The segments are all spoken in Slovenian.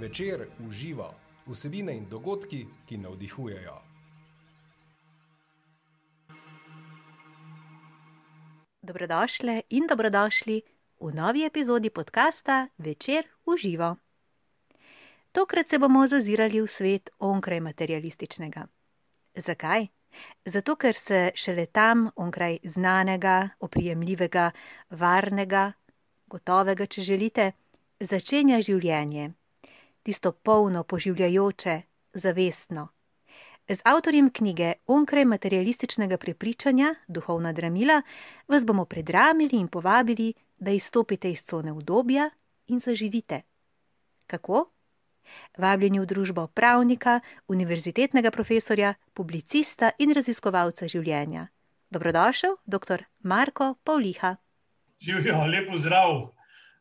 Večer uživa vsebine in dogodki, ki navdihujejo. Dobrodošli in dobrodošli v novi epizodi podcasta Večer uživa. Tokrat se bomo zazirali v svet onkraj materialističnega. Zakaj? Zato, ker se šele tam, onkraj znanega, oprijemljivega, varnega, gotovega, če želite, začenja življenje, tisto polno, poživljajoče, zavestno. Z avtorjem knjige Onkraj materialističnega prepričanja, duhovna dramila, vas bomo predramili in povabili, da izstopite iz cone udobja in zaživite. Kako? Vabljeni v družbo pravnika, univerzitetnega profesorja, publicista in raziskovalca življenja. Dobrodošel, dr. Marko Pavliha. Živijo, lepo zdrav.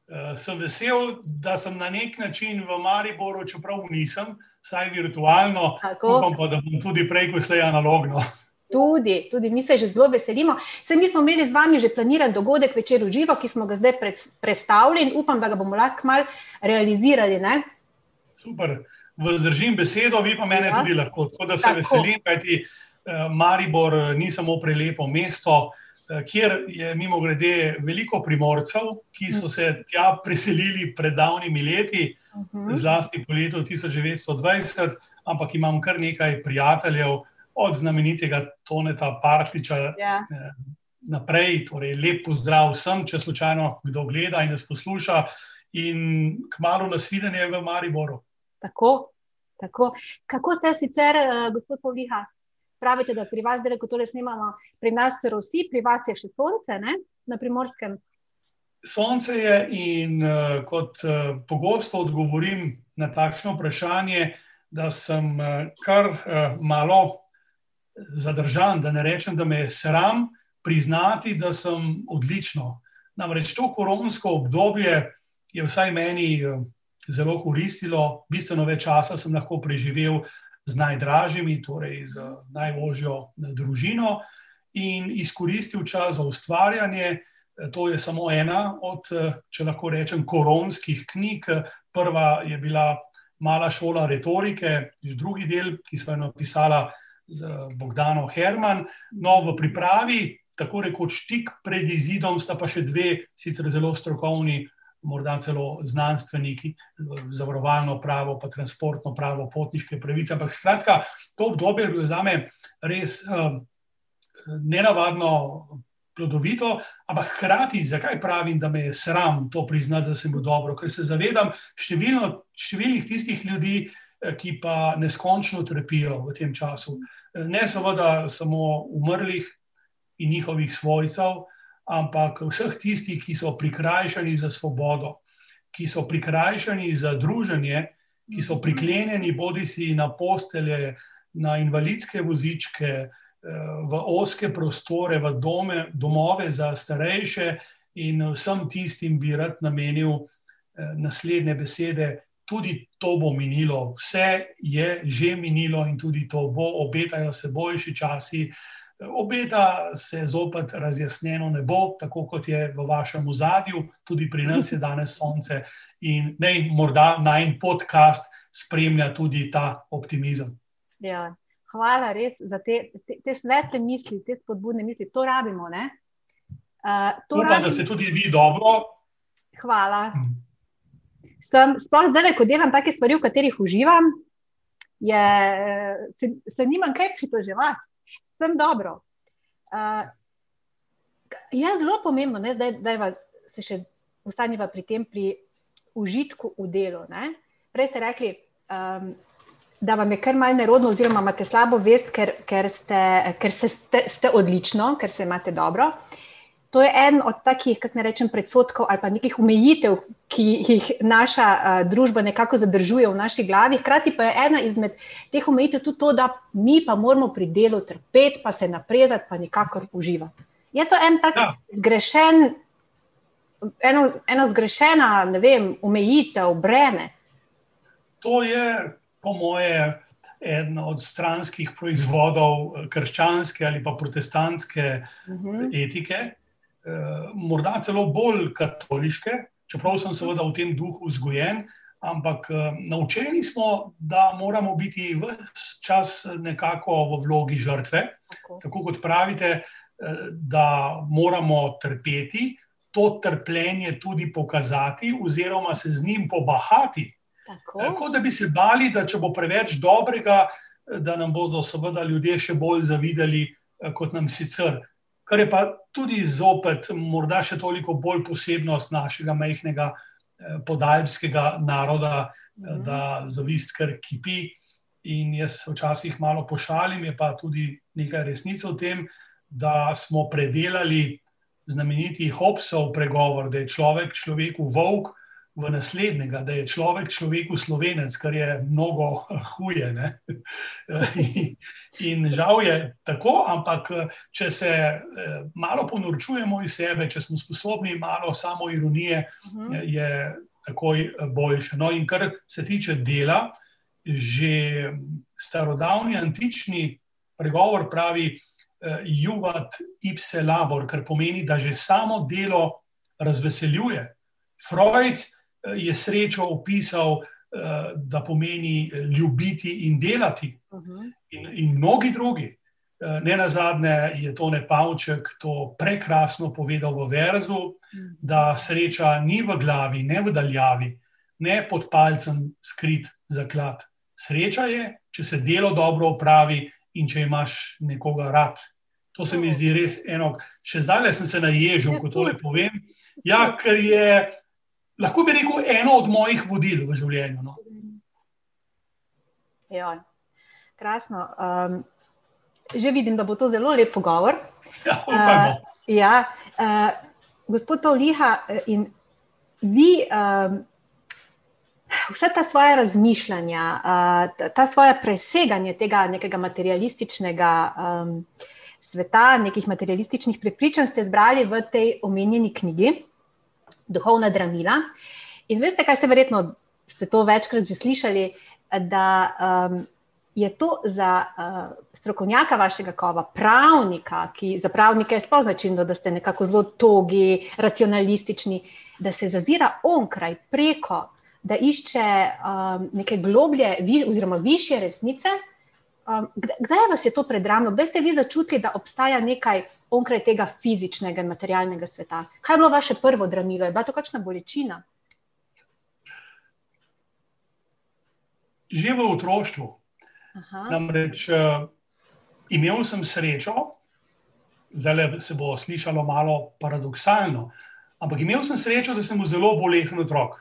Uh, sem vesel, da sem na nek način v Mariboru, čeprav nisem, vsaj virtualno, upam pa, da bom tudi prej, ko se je analogno. Tudi, tudi mi se že zelo veselimo. Se mi smo imeli z vami že planiran dogodek večer v živo, ki smo ga zdaj predstavili in upam, da ga bomo lahko mal realizirali. Ne? Super, vzdržim besedo, vi pa mene ja. tudi lahko. Tako da se Tako. veselim, kajti uh, Maribor ni samo prelepo mesto, kjer je mimo grede veliko primorcev, ki so se tja preselili pred davnimi leti, uh mhm. -huh. zlasti po letu 1920, ampak imam kar nekaj prijateljev od znamenitega Toneta Partliča. Ja. Uh, Naprej, torej, lep pozdrav vsem, če slučajno kdo gleda in nas posluša, in kmalo nasvidenje v Mariboru. Tako, tako. Kako ste sicer, uh, gospod Pavliha, pravite, da pri vas, ko tole snimamo, pri nas so vsi, pri vas je še sonce, ne? na primorskem? Sonce je in uh, kot uh, pogosto odgovorim na takšno vprašanje, da sem uh, kar uh, malo zadržan, da ne rečem, da me je sram priznati, da sem odlično. Namreč to koronsko obdobje je vsaj meni. Uh, zelo koristilo. Bistveno več časa sem lahko preživel z najdražjimi, torej z najožjo družino in izkoristil čas za ustvarjanje. To je samo ena od, če lahko rečem, koronskih knjig. Prva je bila Mala šola retorike, drugi del, ki so jo napisala z Bogdanom Herman. No, v pripravi, tako rekoč tik pred izidom, sta pa še dve, sicer zelo strokovni morda celo znanstveniki, zavarovalno pravo, pa transportno pravo, potniške pravice. Ampak skratka, to obdobje je bilo za me res uh, nenavadno. Plodovito, ampak hkrati, zakaj pravim, da me je sram to priznati, da sem bil dobro, ker se zavedam številno, številnih tistih ljudi, eh, ki pa neskončno trpijo v tem času. Eh, ne seveda samo umrlih in njihovih svojcev, ampak vseh tistih, ki so prikrajšani za svobodo, ki so prikrajšani za druženje, ki so priklenjeni bodi si na postelje, na invalidske vozičke, eh, v oske prostore, v dome, domove za starejše, in vsem tistim bi rad namenil eh, naslednje besede. Tudi to bo minilo, vse je že minilo, in tudi to bo, obetajo se boljši časi. Obeta se zopet razjasnjeno nebo, tako kot je v vašem ozadju, tudi pri nas je danes sonce in naj morda naj podcast spremlja tudi ta optimizem. Ja, hvala res za te, te, te svetle misli, te spodbudne misli, to rabimo. Uh, to Upam, rabimo. da se tudi vi dobro. Hvala. Hm. Sploh zdaj, ko delam take stvari, v katerih uživam, je, se, se nimam kaj pritoževati vsem dobro. Uh, je zelo pomembno, ne, zdaj, da se še ustaneva pri tem, pri užitku v delu. Ne. Prej ste rekli, um, da vam je kar malce nerodno, oziroma imate slabo vest, ker, ker, ste, ker ste, ste odlično, ker se imate dobro. Uh, To je en od takih, kako ne rečem, predsotkov ali pa nekih omejitev, ki jih naša uh, družba nekako zadržuje v naši glavi. Hkrati pa je ena izmed teh omejitev tudi to, da mi pa moramo pri delu trpeti, pa se naprezati, pa nikakor uživati. Je to en tak ja. zgrešen, eno, eno zgrešena, ne vem, omejitev, breme? To je, po moje, eden od stranskih proizvodov eh, krščanske ali pa protestantske uh mhm. -huh. etike. Eh, morda celo bolj katoliške, čeprav sem seveda v tem duhu vzgojen, ampak naučeni smo, da moramo biti vse čas nekako v vlogi žrtve. Tako, Tako kot pravite, da moramo trpeti, to trpljenje tudi pokazati, oziroma se z njim pobahati. Tako. Tako da bi se bali, da če bo preveč dobrega, da nam bodo seveda ljudje še bolj zavidali, kot nam sicer. Kar je pa tudi zopet, morda še toliko bolj posebnost našega majhnega podaljskega naroda, mhm. da zavist kar kipi. In jaz včasih malo pošalim, je pa tudi nekaj resnice v tem, da smo predelali znameniti Hobsov pregovor, da je človek človeku volk v naslednjega, da je človek človeku slovenec, kar je mnogo huje. In, in žal je tako, ampak če se malo ponorčujemo iz sebe, če smo sposobni malo samo ironije, mhm. je takoj boljše. No, in kar se tiče dela, že starodavni antični pregovor pravi, juvat ipse labor, kar pomeni, da že samo delo razveseljuje. Freud je srečo opisal, uh, da pomeni ljubiti in delati, uh mhm. -huh. in, in mnogi drugi. Ne na zadnje je to Nepavček to prekrasno povedal v verzu, mhm. da sreča ni v glavi, ne v daljavi, ne pod palcem skrit zaklad. Sreča je, če se delo dobro opravi in če imaš nekoga rad. To se mi zdi res eno. Še zdaj sem se naježil, ko to le povem. Ja, ker je, lahko bi rekel, eno od mojih vodil v življenju. No. Ja, krasno. Um, že vidim, da bo to zelo lep pogovor. Ja, uh, ja, uh, gospod Pavliha eh, in vi. Um, Vse ta svoje razmišljanja, ta svoje preseganje tega nekega materialističnega um, sveta, nekih materialističnih prepričanj, ste zbrali v tej omenjeni knjigi, Duhovna dramila. In veste, kaj ste verjetno, ste to večkrat že slišali, da um, je to za uh, strokovnjaka vašega kova, pravnika, ki za pravnike je sploh značilno, da ste nekako zelo togi, racionalistični, da se zazira onkraj, preko, da išče um, neke globlje vi, oziroma više resnice. Um, kdaj vas je to predramno, kdaj ste vi začutili, da obstaja nekaj onkraj tega fizičnega in materialnega sveta? Kaj je bilo vaše prvo dramilo? Je bila to kakšna bolečina? Že v otroštvu. Aha. Namreč uh, imel sem srečo, zdaj se bo slišalo malo paradoksalno, ampak imel sem srečo, da sem zelo bolehen otrok.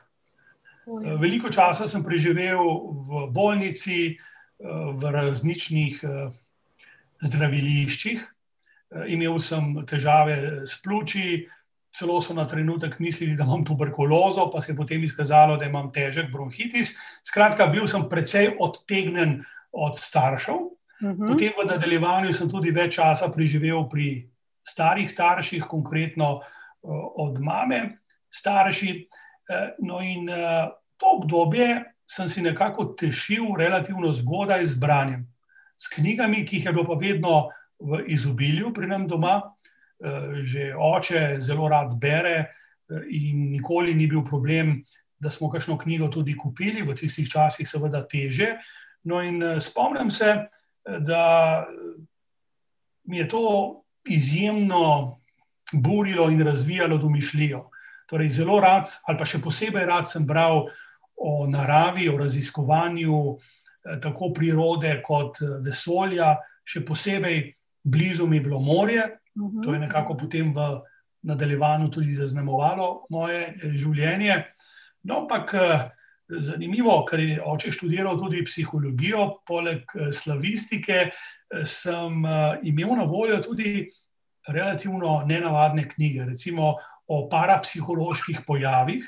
Uh, veliko časa sem preživel v bolnici, uh, v različnih eh, zdraviliščih. Eh, imel sem težave s pljuči, celo so na trenutek mislili, da imam tuberkulozo, pa se je potem izkazalo, da imam težek bronhitis. Skratka, bil sem precej odtegnen od staršev. Uhum. Potem v nadaljevanju sem tudi več časa preživel pri starih starših, konkretno uh, od mame, starši. Uh, no, in uh, to obdobje sem si nekako tešil relativno zgodaj z branjem. S knjigami, ki jih je bilo pa vedno v izobilju pri nam doma, eh, že oče zelo rad bere eh, in nikoli ni bil problem, da smo kakšno knjigo tudi kupili, v tistih časih seveda teže. No in eh, spomnim se, da mi je to izjemno burilo in razvijalo domišljijo. Torej, zelo rad, ali pa še posebej rad sem bral o naravi, o raziskovanju tako prirode kot vesolja, še posebej blizu mi je bilo morje. Mhm. To je nekako potem v nadaljevanju tudi zaznamovalo moje eh, življenje. No, ampak zanimivo, ker je oče študiral tudi psihologijo, poleg slavistike, sem imel na voljo tudi relativno nenavadne knjige, recimo o parapsiholoških pojavih.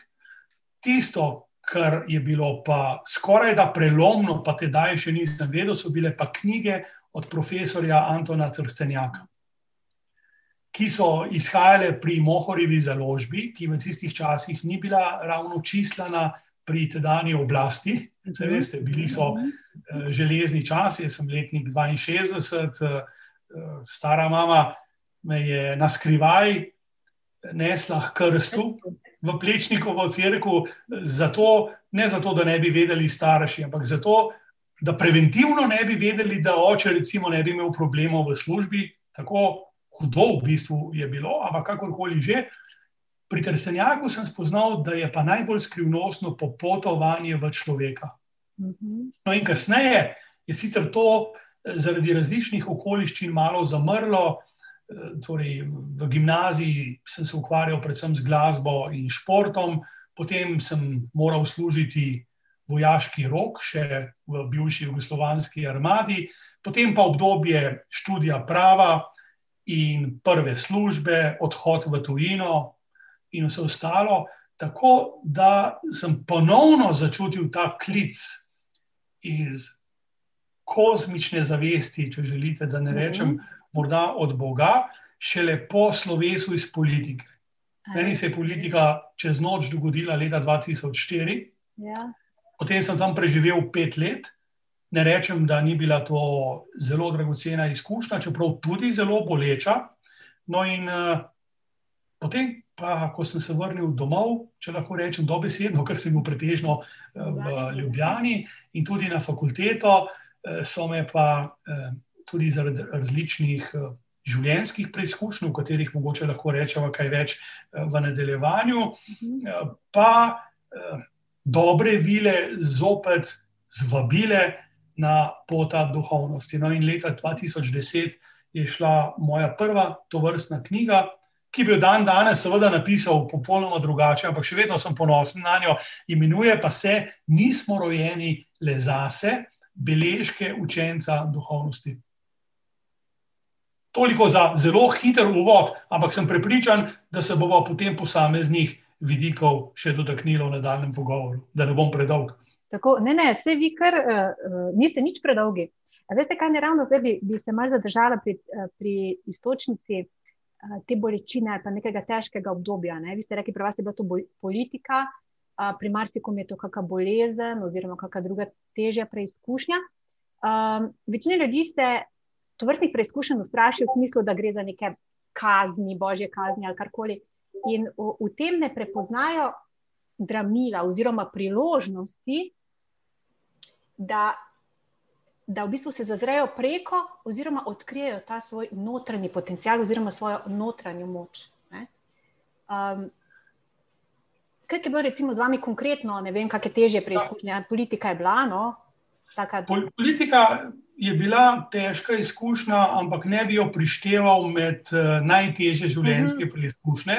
Tisto, kar je bilo pa skoraj da prelomno, pa tedaj še nisem vedel, so bile pa knjige od profesorja Antona Trstenjaka, ki so izhajale pri Mohorjevi založbi, ki v tistih časih ni bila ravno čislana pri tedajni oblasti. Se mhm. veste, bili so uh, železni časi, jaz sem letnik 62, uh, uh, stara mama me je na skrivaj nesla k krstu. v Plečnikovo crkvu, zato, ne zato, da ne bi vedeli starši, ampak zato, da preventivno ne bi vedeli, da oče recimo ne bi imel problemov v službi, tako hudo v bistvu je bilo, ampak kakorkoli že. Pri Trstenjaku sem spoznal, da je pa najbolj skrivnostno popotovanje v človeka. Mhm. No, in kasneje je sicer to eh, zaradi različnih okoliščin malo zamrlo. Eh, Torej, v gimnaziji sem se ukvarjal predvsem z glasbo in športom, potem sem moral služiti vojaški rok, še v bivši jugoslovanski armadi, potem pa obdobje študija prava in prve službe, odhod v tujino in vse ostalo. Tako da sem ponovno začutil ta klic iz kozmične zavesti, če želite, da ne rečem, morda od Boga, šele po slovesu iz politike. Meni se je politika čez noč dogodila leta 2004, Ja. Potem sem tam preživel pet let. Ne rečem, da ni bila to zelo dragocena izkušnja, čeprav tudi zelo boleča. No, in uh, potem, pa, ko sem se vrnil domov, če lahko rečem dobesedno, ker sem bil pretežno uh, v Ljubljani in tudi na fakulteto, uh, so me pa uh, tudi zaradi različnih uh, življenjskih preizkušenj, o katerih mogoče lahko rečemo kaj več uh, v nadaljevanju, uh, pa uh, dobre vile zopet zvabile na pota duhovnosti. No, in leta 2010 je šla moja prva tovrstna knjiga, ki bi jo dan danes, seveda, napisal popolnoma drugače, ampak še vedno sem ponosen na njo. Imenuje pa se Nismo rojeni le zase, beležke učenca duhovnosti. Toliko za zelo hiter uvod, ampak sem prepričan, da se bomo potem posameznih vidikov še dotaknili v nadaljem pogovoru, da ne bom predolg. Tako, ne, ne, vse vi, kar uh, niste nič predolgi. A veste, kaj ne ravno zdaj bi, bi se malo zadržala pri, uh, pri istočnici uh, te bolečine ali pa nekega težkega obdobja. Ne? Vi ste rekli, pri vas je bila to bol, politika, uh, pri marsikom je to kakšna bolezen oziroma kakšna druga težja preizkušnja. Um, večina ljudi se to vrstnih preizkušenj ustraši v smislu, da gre za neke kazni, božje kazni ali karkoli. In v, v tem ne prepoznajo dramila oziroma priložnosti, da, da v bistvu se zazrejo preko oziroma odkrijejo ta svoj notranji potencial oziroma svojo notranjo moč. Um, kaj je bilo recimo z vami konkretno, ne vem, kakšne težje preizkušnje, politika je bila, no? Taka... Politika je bila težka izkušnja, ampak ne bi jo prišteval med uh, najtežje življenjske -huh. preizkušnje.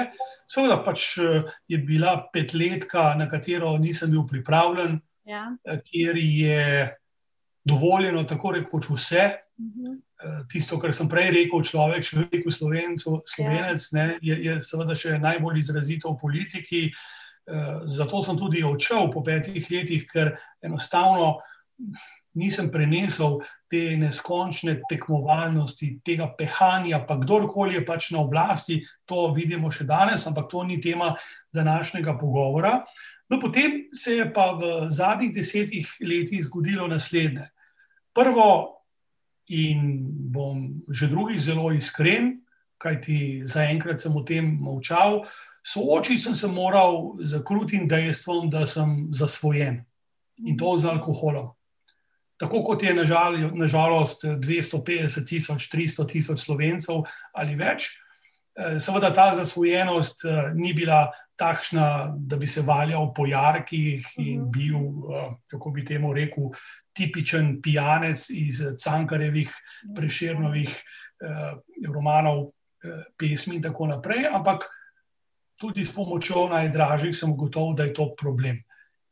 Seveda pač uh, je bila petletka, na katero nisem bil pripravljen, ja. uh, kjer je dovoljeno tako rekoč vse. Uh, tisto, kar sem prej rekel, človek, človek, slovencu, slovenec, ja. ne, je, je seveda še najbolj izrazito v politiki. Zato sem tudi odšel po petih letih, ker enostavno nisem prenesel te neskončne tekmovalnosti, tega pehanja, pa kdorkoli je pač na oblasti, to vidimo še danes, ampak to ni tema današnjega pogovora. No, potem se je pa v zadnjih desetih letih zgodilo naslednje. Prvo, in bom že drugič zelo iskren, kajti zaenkrat sem o tem molčal, soočiti sem se moral z krutim dejstvom, da sem zasvojen in to z alkoholom tako kot je nažalost 250 tisoč, 300 tisoč slovencev ali več. Seveda ta zasvojenost ni bila takšna, da bi se valjal po jarkih in bil, kako bi temu rekel, tipičen pijanec iz Cankarevih, preširnovih romanov, pesmi in tako naprej, ampak tudi s pomočjo najdražjih sem ugotovil, da je to problem.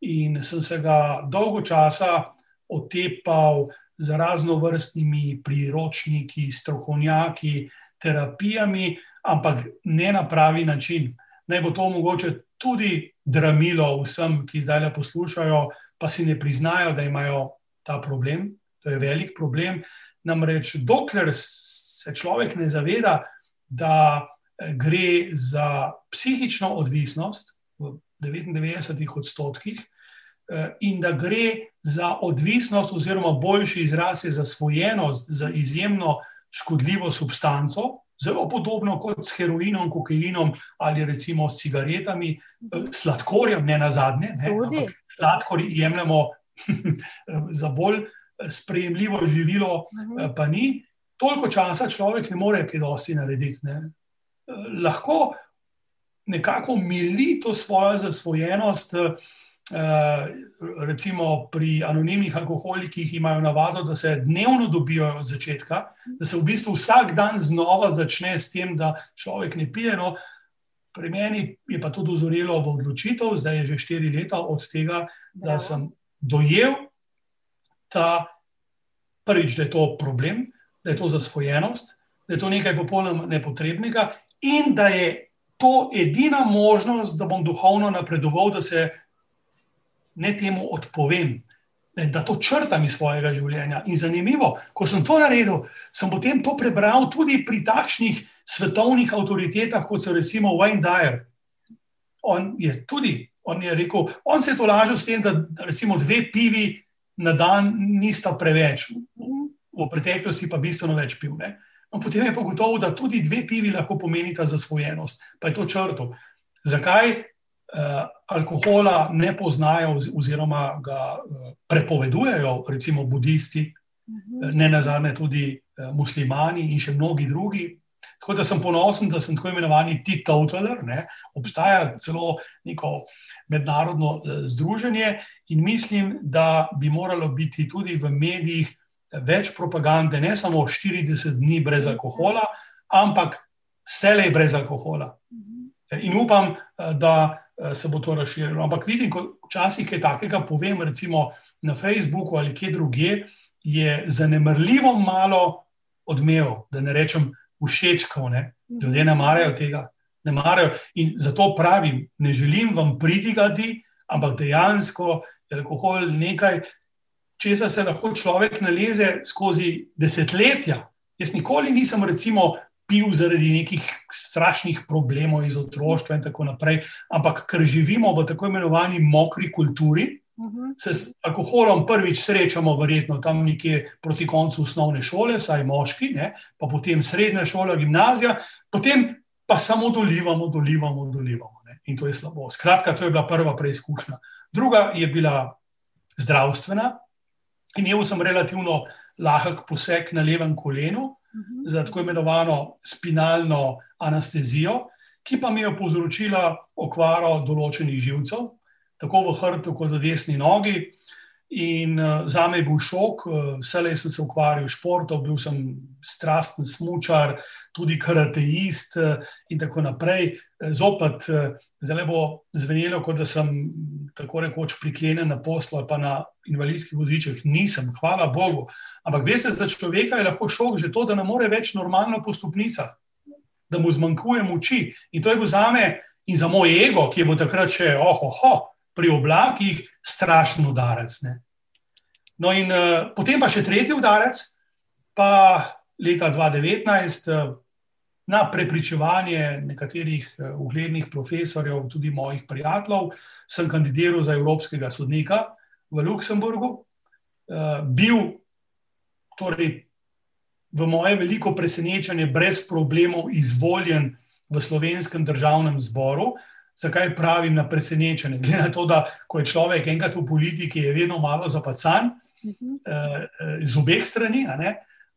In sem se ga dolgo časa otepal z raznovrstnimi priročniki, strokovnjaki, terapijami, ampak ne na pravi način. Naj bo to mogoče tudi dramilo vsem, ki zdaj le poslušajo, pa si ne priznajo, da imajo ta problem. To je velik problem. Namreč, dokler se človek ne zaveda, da gre za psihično odvisnost v 99 odstotkih, in da gre za odvisnost, oziroma boljši izraz je zasvojenost za izjemno škodljivo substanco, zelo podobno kot s heroinom, kokainom ali recimo s cigaretami, sladkorjem, ne na zadnje. Sladkor jemljemo za bolj sprejemljivo živilo, pa ni. Toliko časa človek ne more kaj dosti narediti. Ne. Lahko nekako mili to svojo zasvojenost. Recimo pri anonimnih alkoholikih imajo navado, da se dnevno dobijo od začetka, da se v bistvu vsak dan znova začne s tem, da človek ne pije. No, pri meni je pa to dozorelo v odločitev, zdaj je že štiri leta od tega, da sem dojel, da prvič, da je to problem, da je to zasvojenost, da je to nekaj popolnoma nepotrebnega in da je to edina možnost, da bom duhovno napredoval, da se ne temu odpovem, da to črtam iz svojega življenja. In zanimivo, ko sem to naredil, sem potem to prebral tudi pri takšnih svetovnih avtoritetah, kot so recimo Wayne Dyer. On je tudi, on je rekel, on se je to lažil s tem, da recimo dve pivi na dan nista preveč, v preteklosti pa bistveno več pil. Ne? No, potem je pa gotovo, da tudi dve pivi lahko pomenita zasvojenost, pa je to črto. Zakaj alkohola ne poznajo, oziroma ga uh, prepovedujejo, recimo budisti, uh, ne na zadnje tudi muslimani in še mnogi drugi. Tako da sem ponosen, da sem tako imenovani T-Totaler. Obstaja celo neko mednarodno združenje in mislim, da bi moralo biti tudi v medijih več propagande, ne samo 40 dni brez alkohola, ampak vselej brez alkohola. In upam, da se bo to razširilo. Ampak vidim, ko včasih kaj takega povem, recimo na Facebooku ali kje drugje, je zanemrljivo malo odmevov, da ne rečem všečkov. Ne? Ljudje ne marajo tega. Ne marajo. In zato pravim, ne želim vam pridigati, ampak dejansko je alkohol nekaj, česa se lahko človek naleze skozi desetletja. Jaz nikoli nisem, recimo, pil zaradi nekih strašnih problemov iz otroštva in tako naprej, ampak ker živimo v tako imenovani mokri kulturi, se s alkoholom prvič srečamo, verjetno tam nekje proti koncu osnovne šole, vsaj moški, ne? pa potem srednja šola, gimnazija, potem pa samo dolivamo, dolivamo, dolivamo. Ne? In to je slabo. Skratka, to je bila prva preizkušnja. Druga je bila zdravstvena, Imel sem relativno lahek poseg na levem kolenu. Za tako imenovano spinalno anestezijo, ki pa mi je povzročila okvaro določenih živcev, tako v hrbtu, kot v desni nogi. In uh, za me je bil šok, uh, vse sem se ukvarjal s športom, bil sem strasten smočar, tudi karateist uh, in tako naprej. Zopet, uh, zelo bo zvenelo, kot da sem tako rekoč priklenjen na poslu ali pa na invalidskih vozičkih, nisem, hvala Bogu. Ampak veste, za človeka je lahko šok že to, da ne more več normalno po stopnicah, da mu zmanjkuje moči. In to je bil za me in za moj ego, ki je bil takrat še oho, oho, pri oblakih, strašen udarec. Ne? No, in uh, potem pa še tretji udarec, pa leta 2019. Uh, Na prepričevanje nekaterih uglednih profesorjev, tudi mojih prijateljev, sem kandidiral za evropskega sodnika v Luksemburgu, uh, bil torej v moje veliko presenečenje, brez problemov izvoljen v slovenskem državnem zboru. Zakaj pravim na presenečenje? Glede na to, da ko je človek enkrat v politiki, je vedno malo zapacan uh, iz obeh strani,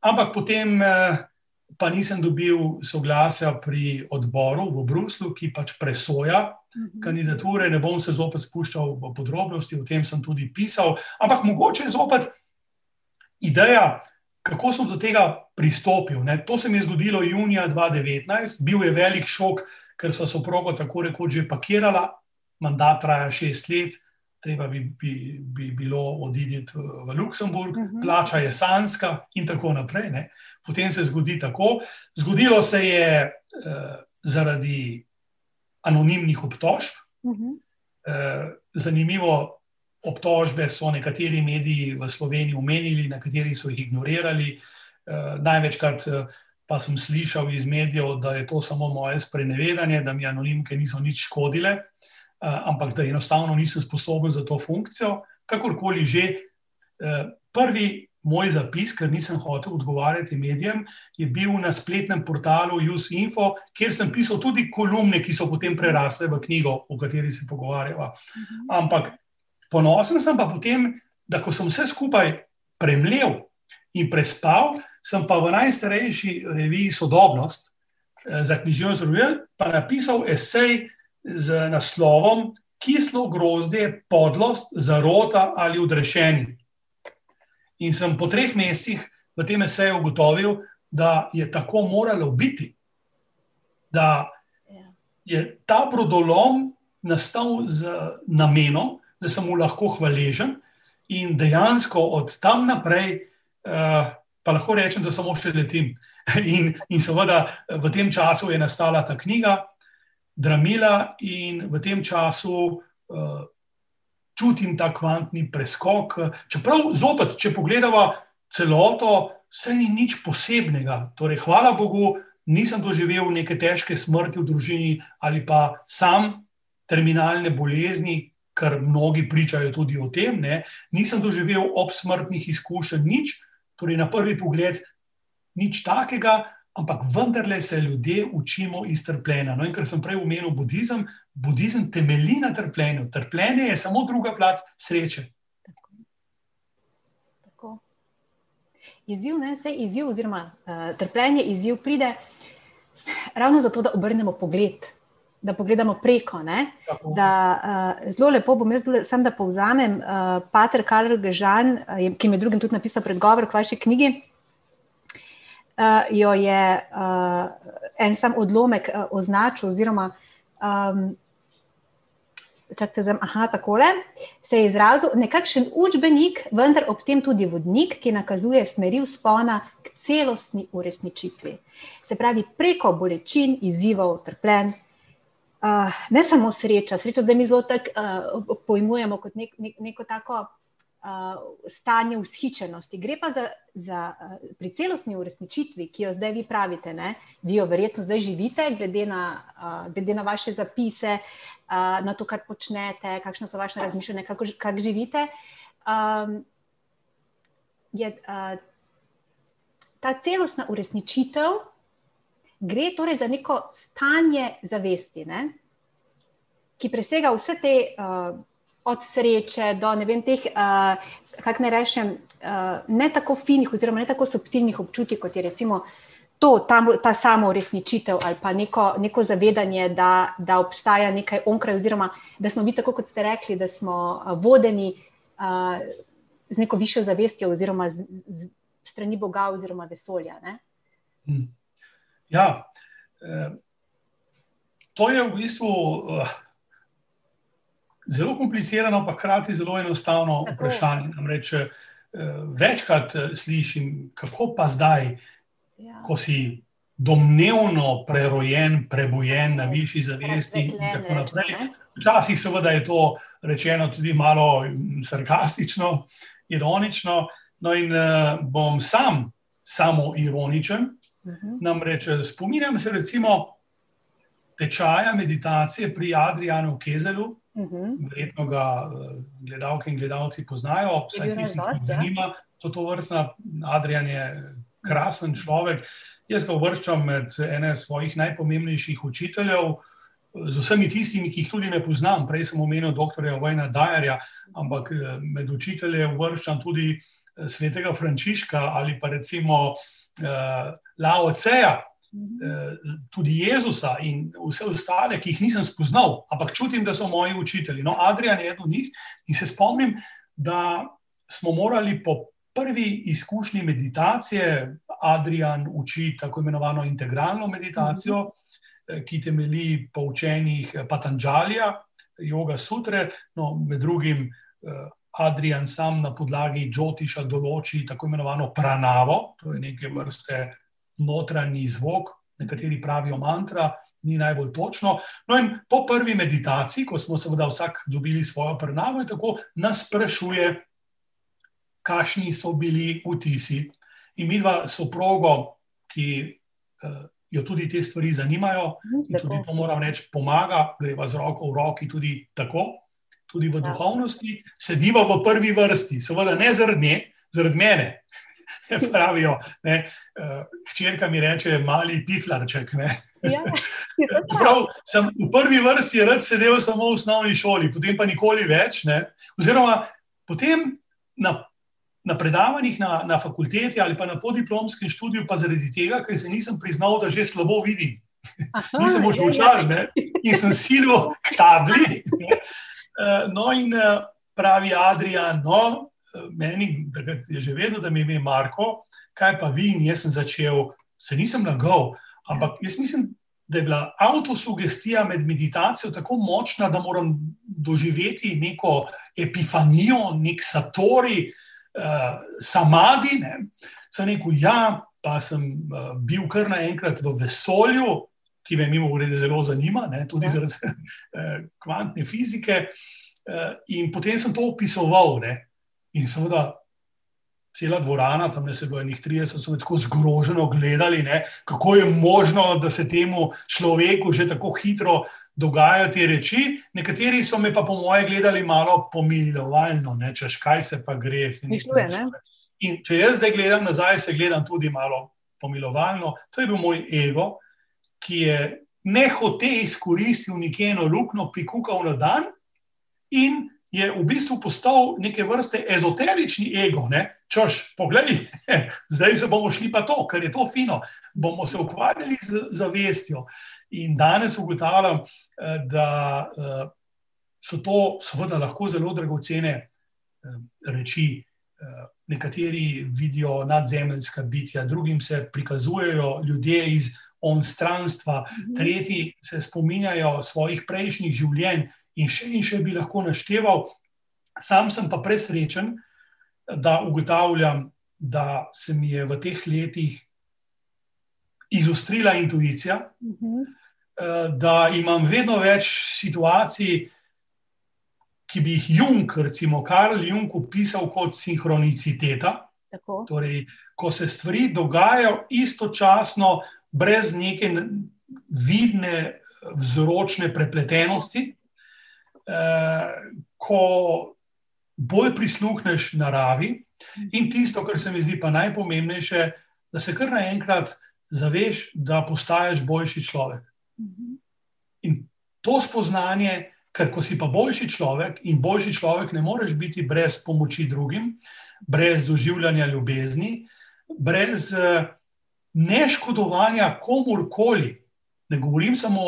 ampak potem. Pa nisem dobil soglasja pri odboru v Bruslu, ki pač presoja mhm. kandidature. Ne bom se zopet spuščal v podrobnosti, o tem sem tudi pisal, ampak mogoče je zopet ideja, kako sem do tega pristopil. Ne? To se mi je zgodilo junija 2019, bil je velik šok, ker so soprogo tako rekoč že pakirala, mandat traja šest let treba bi, bi, bi bilo oditi v Luksemburg, uh mhm. -huh. plača je sanska, in tako naprej. Ne. Potem se zgodi tako. Zgodilo se je uh, zaradi anonimnih obtožb. Uh -huh. uh, zanimivo, obtožbe so nekateri mediji v Sloveniji omenili, nekateri so jih ignorirali. Uh, največkrat. Uh, Pa sem slišal iz medijev, da je to samo moje sprenevedanje, da mi anonimke niso nič škodile. Eh, ampak da enostavno nisem sposoben za to funkcijo, kakorkoli že. Eh, prvi moj zapis, ker nisem hotel odgovarjati medijem, je bil na spletnem portalu UseInfo, kjer sem pisal tudi kolumne, ki so potem prerasle v knjigo, o kateri se pogovarjava. Ampak ponosen sem pa potem, da ko sem vse skupaj premlel in prespal, sem pa v najstarejši reviji Sodobnost eh, za književno zgodovino pa napisal esej z naslovom Kislo grozdje, podlost, zarota ali odrešeni. In sem po treh mesecih v tem eseju ugotovil, da je tako moralo biti, da je ta brodolom nastal z namenom, da sem mu lahko hvaležen, in dejansko od tam naprej, uh, pa lahko rečem, da samo še letim. In, in seveda v tem času je nastala ta knjiga, Dramila, in v tem času. Uh, čutim ta kvantni preskok. Čeprav, zopet, če pogledamo celoto, vse ni nič posebnega. Torej, hvala Bogu, nisem doživel neke težke smrti v družini ali pa sam terminalne bolezni, kar mnogi pričajo tudi o tem. Ne. Nisem doživel obsmrtnih izkušenj, nič, torej na prvi pogled, nič takega. Ampak vendarle se ljudje učimo iz trpljenja. No, in ker sem prej omenil budizem, budizem temelji na trpljenju. Trpljenje je samo druga plat sreče. Tako. Tako. Izziv, ne, vse izziv, oziroma uh, trpljenje, izziv pride ravno zato, da obrnemo pogled, da pogledamo preko. Da, uh, zelo lepo bom jaz, sem, da povzamem. Uh, Pater Karl Gežan, uh, ki mi je drugim tudi napisal predgovor k vaši knjigi. Uh, jo je uh, en sam odlomek uh, označil, oziroma um, zem, aha, takole, se je izrazil nekakšen učbenik, vendar ob tem tudi vodnik, ki nakazuje smeri vzpona k celostni uresničitvi. Se pravi, preko bolečin, izzivov, trpljenj. Uh, ne samo sreča, sreča zdaj mi zelo tako uh, pojmujemo kot nek, nek, neko tako stanje vzhičenosti. Gre pa za, za uh, pri celostni uresničitvi, ki jo zdaj vi pravite, ne? vi jo verjetno zdaj živite, glede na, uh, glede na vaše zapise, uh, na to, kar počnete, kakšno so vaše razmišljanja, kako, kako živite. Um, je, uh, ta celostna uresničitev gre torej za neko stanje zavesti, ne? ki presega vse te, uh, od sreče do ne vem, teh, uh, kako ne rečem, uh, ne tako finih, oziroma ne tako subtilnih občutij, kot je recimo to, ta, ta samo uresničitev ali pa neko, neko zavedanje, da, da obstaja nekaj onkraj, oziroma da smo mi, tako kot ste rekli, da smo vodeni uh, z neko višjo zavestjo, oziroma z, z strani Boga oziroma vesolja. Hmm. Ja, eh, to je v bistvu. Uh, Zelo komplicirano, pa hkrati zelo enostavno Tako. vprašanje. Namreč, eh, večkrat slišim, kako pa zdaj, ja. ko si domnevno prerojen, prebojen na višji zavesti. In tako naprej. Včasih, seveda, je to rečeno tudi malo sarkastično, ironično. No, in uh, bom sam samo ironičen. Mhm. Namreč spominjam se recimo tečaja meditacije pri Adrianu Kezelu, uh mhm. -huh. verjetno ga uh, gledalke in gledalci poznajo, vsaj tisti, ki jih ja. zanima. To, to vrstna Adrian je krasen človek. Jaz ga uvrščam med ene svojih najpomembnejših učiteljev, z vsemi tistimi, ki jih tudi ne poznam. Prej sem omenil dr. Vojna Dajarja, ampak eh, med učitelje uvrščam tudi eh, svetega Frančiška ali pa recimo uh, Lao Ceja. Tudi Jezusa in vse ostale, ki jih nisem spoznal, ampak čutim, da so moji učitelji. No, Adrian je eden od njih in se spomnim, da smo morali po prvi izkušnji meditacije, Adrian uči tako imenovano integralno meditacijo, mhm. ki temelji po učenjih Patanžalija, Yoga Sutre. No, med drugim eh, Adrian sam na podlagi Džotiša določi tako imenovano pranavo, to je neke vrste notranji zvok, nekateri pravijo mantra. Ni najbolj točno. No, in po prvi meditaciji, ko smo seveda vsak dobili svojo prenavo, tako nas sprašuje, kakšni so bili vtisi. In mi dva soprogo, ki uh, jo tudi te stvari zanimajo, in tudi to moram reči, pomaga, greva z roko v roki tudi tako, tudi v ja. duhovnosti, sediva v prvi vrsti, seveda ne zaradi nje, zaradi mene. Pravijo, ne, uh, hčerka mi reče, mali piflarček. Ja, Prav, sem v prvi vrsti rad sedel samo v osnovni šoli, potem pa nikoli več. Ne. Oziroma, potem na, na predavanjih na, na fakulteti ali pa na podiplomskem študiju, pa zaradi tega, ker se nisem priznal, da že slabo vidim. Aha, nisem možno učal in sem silil k tabli. Uh, no, in uh, pravi Adrian, no, meni je že vedno, da mi je ime Marko, kaj pa vi, in jaz sem začel, se nisem lagal, ampak jaz mislim, da je bila avtosugestija med meditacijo tako močna, da moram doživeti neko epifanijo, nek satori, uh, samadi. Ne. Sem rekel, ja, pa sem uh, bil kar naenkrat v vesolju, ki me mimo grede zelo zanima, ne, tudi ja. zaradi uh, kvantne fizike. Uh, in potem sem to opisoval. Ne. In seveda, cela dvorana, tam je bilo nekaj 30, so me tako zgroženo gledali, ne, kako je možno, da se temu človeku že tako hitro dogajajo te reči. Nekateri so me pa, po moje, gledali malo pomilovalno, češ kaj se pa gre. Mišljuje, In če jaz zdaj gledam nazaj, se gledam tudi malo pomilovalno. To je bil moj ego, ki je ne hote izkoristil nekeno luknjo, prikukal na dan in je v bistvu postal neke vrste ezoterični ego. Češ, poglej, zdaj se bomo šli pa to, ker je to fino, bomo se ukvarjali z zavestjo. In danes ugotavljam, eh, da eh, so to seveda lahko zelo dragocene eh, reči. Nekateri vidijo nadzemljska bitja, drugim se prikazujejo ljudje iz onstranstva, mhm. tretji se spominjajo svojih prejšnjih življenj in še in še bi lahko našteval. Sam sem pa presrečen, da ugotavljam, da se mi je v teh letih izostrila intuicija, uh mhm. -huh. da imam vedno več situacij, ki bi jih Jung, recimo Karl Jung, opisal kot sinhroniciteta. Torej, ko se stvari dogajajo istočasno, brez neke vidne vzročne prepletenosti. Eh, ko bolj prisluhneš naravi in tisto, kar se mi zdi pa najpomembnejše, da se kar naenkrat zaveš, da postaješ boljši človek. In to spoznanje, ker ko si pa boljši človek in boljši človek, ne moreš biti brez pomoči drugim, brez doživljanja ljubezni, brez uh, neškodovanja komorkoli. Ne govorim samo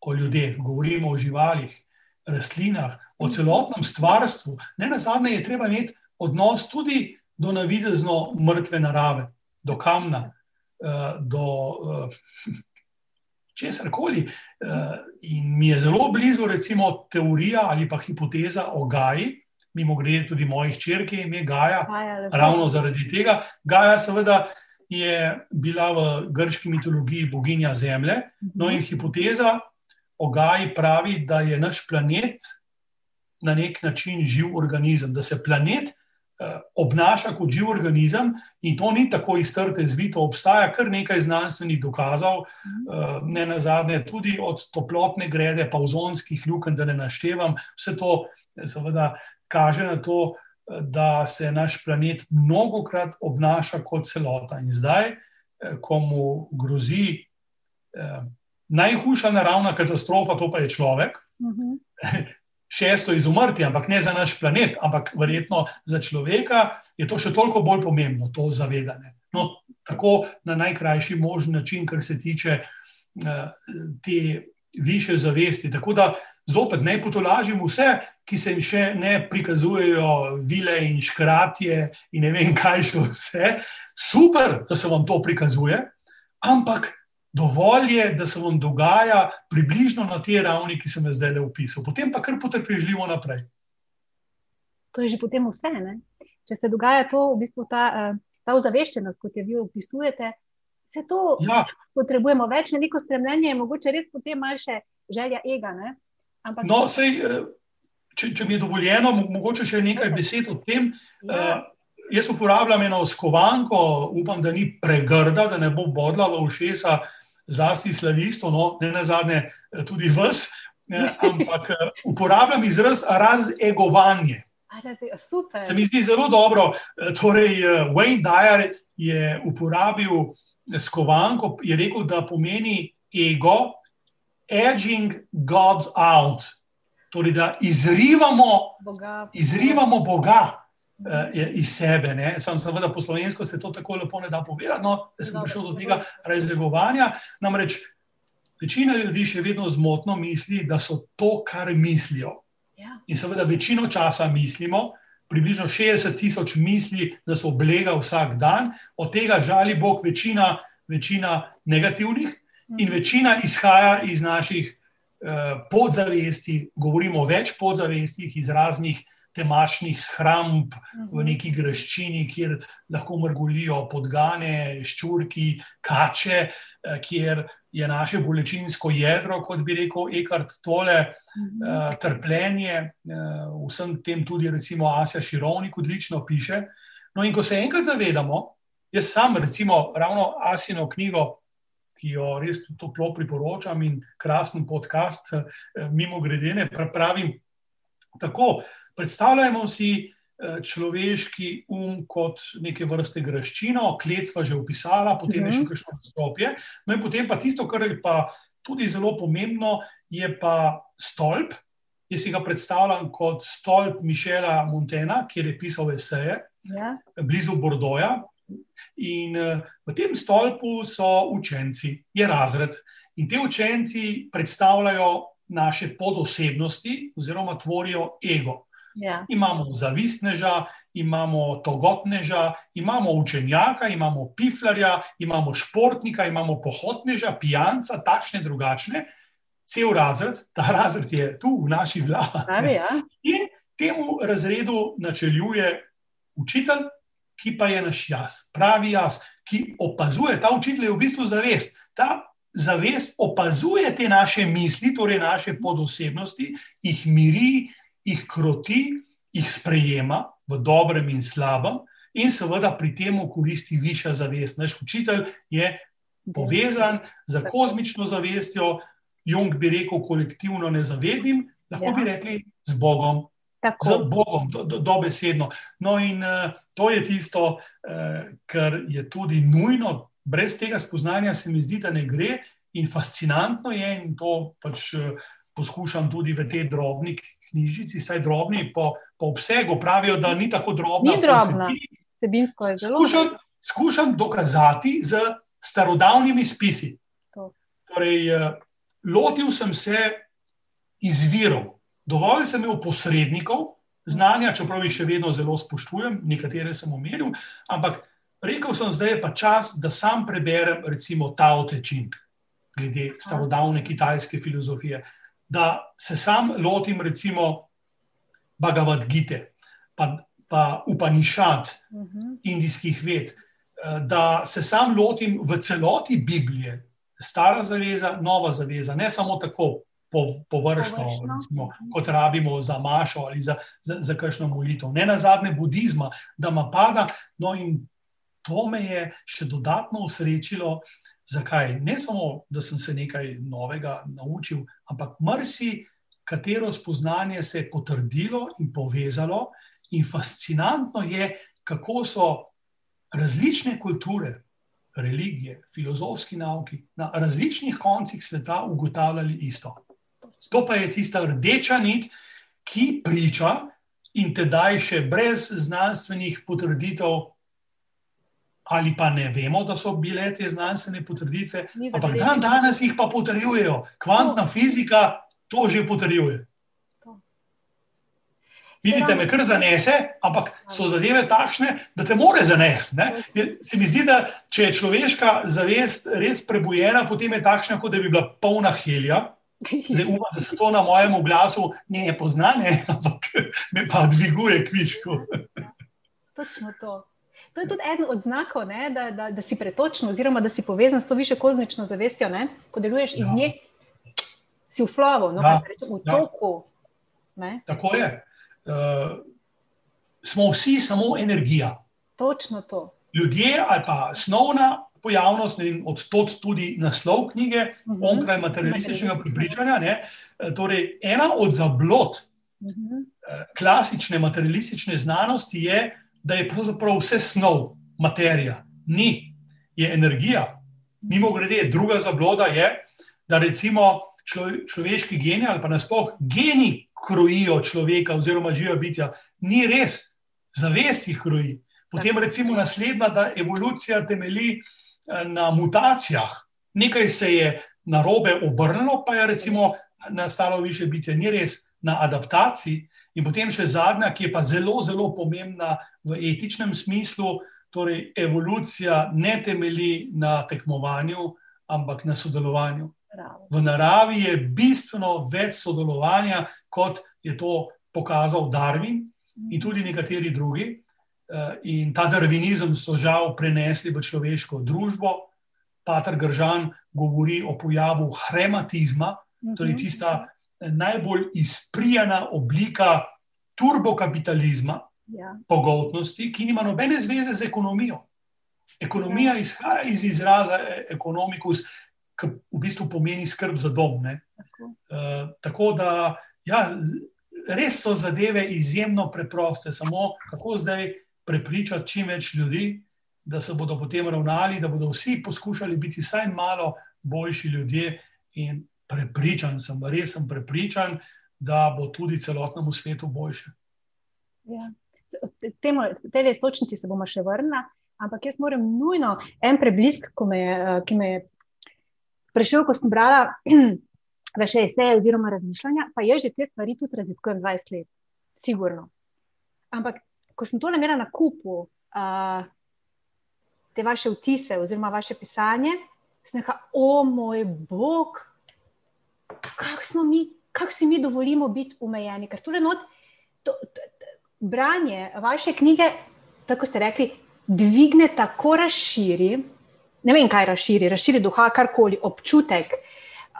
o ljudeh, govorim o živalih rastlinah, o celotnem stvarstvu. Ne na zadnje je treba imeti odnos tudi do navidezno mrtve narave, do kamna, eh, do eh, česar koli. Eh, in mi je zelo blizu, recimo, teorija ali pa hipoteza o Gaji. Mimo grede, tudi mojih črke ime Gaja, Gaja ravno zaradi tega. Gaja, seveda, je bila v grški mitologiji boginja Zemlje. No, in hipoteza o Gaji pravi, da je naš planet na nek način živ organizem, da se planet uh, obnaša kot živ organizem in to ni tako iztrte zvito. Obstaja kar nekaj znanstvenih dokazov, uh, ne na zadnje, tudi od toplotne grede, pa ozonskih luken, da ne naštevam. Vse to seveda kaže na to, da se naš planet mnogokrat obnaša kot celota. In zdaj, ko mu grozi. Uh, najhujša naravna katastrofa, to pa je človek. Uh mhm. -huh. Šesto izumrti, ampak ne za naš planet, ampak verjetno za človeka je to še toliko bolj pomembno, to zavedanje. No, tako na najkrajši možen način, kar se tiče uh, te više zavesti. Tako da zopet ne potolažim vse, ki se jim še ne prikazujejo vile in škratje in ne vem kaj še vse. Super, da se vam to prikazuje, ampak dovolj je, da se vam dogaja približno na te ravni, ki sem jih zdaj le opisal, potem pa kar potrpežljivo naprej. To je že potem vse. Ne? Če se dogaja to, v bistvu ta, eh, ta ozaveščenost, kot jo vi opisujete, se to ja. potrebujemo več, ne neko stremljenje, mogoče res potem malo še želja ega. Ampak... No, sej, eh, če, če mi je dovoljeno, mogoče še nekaj besed o tem. Ja. Uh, jaz uporabljam eno skovanko, upam, da ni pregrda, da ne bo bodla v ušesa. Zlasti slavistov, no, ne na zadnje, eh, tudi vas, ampak eh, uporabljam izraz razegovanje. Se mi zdi zelo dobro. Torej, Wayne Dyer je uporabil skovanko, je rekel, da pomeni ego, edging God out. Torej, da izrivamo Boga. Izrivamo Boga. Iz sebe. Ne? Sam seveda po slovensko se to tako lepo ne da povedati, no, da sem prišel do tega razregovanja. Namreč večina ljudi še vedno zmotno misli, da so to, kar mislijo. Ja. In seveda večino časa mislimo, približno 60 tisoč misli, da so oblega vsak dan, od tega žali Bog večina, večina negativnih in mhm. večina izhaja iz naših uh, podzavesti, govorimo o več podzavestih, iz raznih temačnih shramb v mhm. neki graščini, kjer lahko mrgolijo podgane, ščurki, kače, eh, kjer je naše bolečinsko jedro, kot bi rekel Ekart Tole, uh, trpljenje, uh, vsem tem tudi recimo Asja Širovnik odlično piše. No in ko se enkrat zavedamo, jaz sam recimo ravno Asino knjigo, ki jo res toplo priporočam in krasen podcast, mimo gredene, pravim tako, Predstavljamo si eh, človeški um kot neke vrste graščino, kletstva že opisala, potem je še mhm. kakšno stopje. No in potem pa tisto, kar je pa tudi zelo pomembno, je pa stolp. Jaz si ga predstavljam kot stolp Mišela Montena, kjer je pisal eseje, ja. blizu Bordoja. In eh, v tem stolpu so učenci, je razred. In te učenci predstavljajo naše podosebnosti, oziroma tvorijo ego. Ja. Imamo zavistneža, imamo togotneža, imamo učenjaka, imamo piflarja, imamo športnika, imamo pohotneža, pijanca, takšne, drugačne. Cel razred, ta razred je tu v naši glavi. Ja. In temu razredu načeljuje učitelj, ki pa je naš jaz, pravi jaz, ki opazuje, ta učitelj je v bistvu zavest. Ta zavest opazuje te naše misli, torej naše podosebnosti, jih miri, jih kroti, jih sprejema v dobrem in slabem, in seveda pri tem koristi višja zavest. Naš učitelj je povezan z kozmično zavestjo, Jung bi rekel, kolektivno nezavednim, lahko ja. bi rekli z Bogom. Tako. Z Bogom, do, do, dobesedno. No, in uh, to je tisto, uh, kar je tudi nujno, brez tega spoznanja se mi zdi, da ne gre, in fascinantno je, in to pač uh, poskušam tudi v te drobnike knjižici, saj drobni po, po obsegu, pravijo, da ni tako drobna. Ni drobna, vsebinsko je zelo. Skušam, skušam dokazati z starodavnimi spisi. Torej, eh, lotil sem se izvirov, dovolj sem imel posrednikov znanja, čeprav jih še vedno zelo spoštujem, nekatere sem omenil, ampak rekel sem, da je pa čas, da sam preberem recimo Tao Te Ching, glede starodavne kitajske filozofije da se sam lotim, recimo, Bhagavad Gita, pa, pa Upanišad, uh mhm. -huh. indijskih ved, eh, da se sam lotim v celoti Biblije, stara zaveza, nova zaveza, ne samo tako površno, površno. Recimo, kot rabimo za mašo ali za, za, za kakšno molitev, ne na zadnje budizma, da ma pada. No, in to me je še dodatno usrečilo. Zakaj? Ne samo, da sem se nekaj novega naučil, ampak mrsi, katero spoznanje se je potrdilo in povezalo, in fascinantno je, kako so različne kulture, religije, filozofski nauki na različnih koncih sveta ugotavljali isto. To pa je tista rdeča nit, ki priča in tedaj še brez znanstvenih potrditev ali pa ne vemo, da so bile te znanstvene potrditve, ampak dan danes jih pa potrjujejo. Kvantna to. fizika to že potrjuje. Vidite, me kar zanese, ampak so zadeve takšne, da te more zanesti. Se mi zdi, da če je človeška zavest res prebujena, potem je takšna, kot da bi bila polna helija. Zdaj upam, da se to na mojem glasu ne pozna, ampak me pa dviguje kviško. Točno to. To je tudi eden od znakov, ne, da, da, da si pretočen, oziroma da si povezan s to više kozmično zavestjo. Ne, ko deluješ ja. iz nje, si v flowu, no, ja. rečem, v ja. toku. Ja. Tako je. Uh, smo vsi samo energija. Točno to. Ljudje ali pa osnovna pojavnost, in od tod tudi naslov knjige, uh mhm. -huh. onkraj materialističnega prepričanja. Ne, eh, torej, ena od zablod uh -huh. klasične materialistične znanosti je, da je pravzaprav vse snov, materija, ni, je energija. Mimo grede, druga zabloda je, da recimo človeški geni ali pa nasploh geni krojijo človeka oziroma živa bitja. Ni res, zavest jih kroji. Potem recimo naslednja, da evolucija temelji eh, na mutacijah. Nekaj se je na robe obrnilo, pa je recimo nastalo više bitje. Ni res na adaptaciji. In potem še zadnja, ki je pa zelo, zelo pomembna v etičnem smislu, torej evolucija ne temelji na tekmovanju, ampak na sodelovanju. V naravi je bistveno več sodelovanja, kot je to pokazal Darwin in tudi nekateri drugi. Eh, in ta darvinizem so žal prenesli v človeško družbo. Pater Gržan govori o pojavu hematizma, torej mhm. tista najbolj izprijena oblika turbokapitalizma, ja. pogotnosti, ki nima nobene zveze z ekonomijo. Ekonomija ja. izhaja iz izraza ekonomikus, ki v bistvu pomeni skrb za dom. Tako. Uh, tako da, ja, res so zadeve izjemno preproste, samo kako zdaj prepričati čim več ljudi, da se bodo potem ravnali, da bodo vsi poskušali biti vsaj malo boljši ljudje. In prepričan sem, res sem prepričan, da bo tudi celotnemu svetu boljše. Ja. Temu, te točnosti se bomo še vrnili, ampak jaz moram nujno en preblisk, ki me je prišel, ko sem brala vaše eseje oziroma razmišljanja, pa je že te stvari tudi raziskujem 20 let, sigurno. Ampak, ko sem to namera na kupu, uh, te vaše vtise oziroma vaše pisanje, sem rekla, o moj bog, kako mi, kako si mi dovolimo biti umejeni. Ker tudi not, to, to, to, branje vaše knjige, tako ste rekli, dvigne tako razširi. Ne vem, kaj razširi, razširi duha, karkoli, občutek.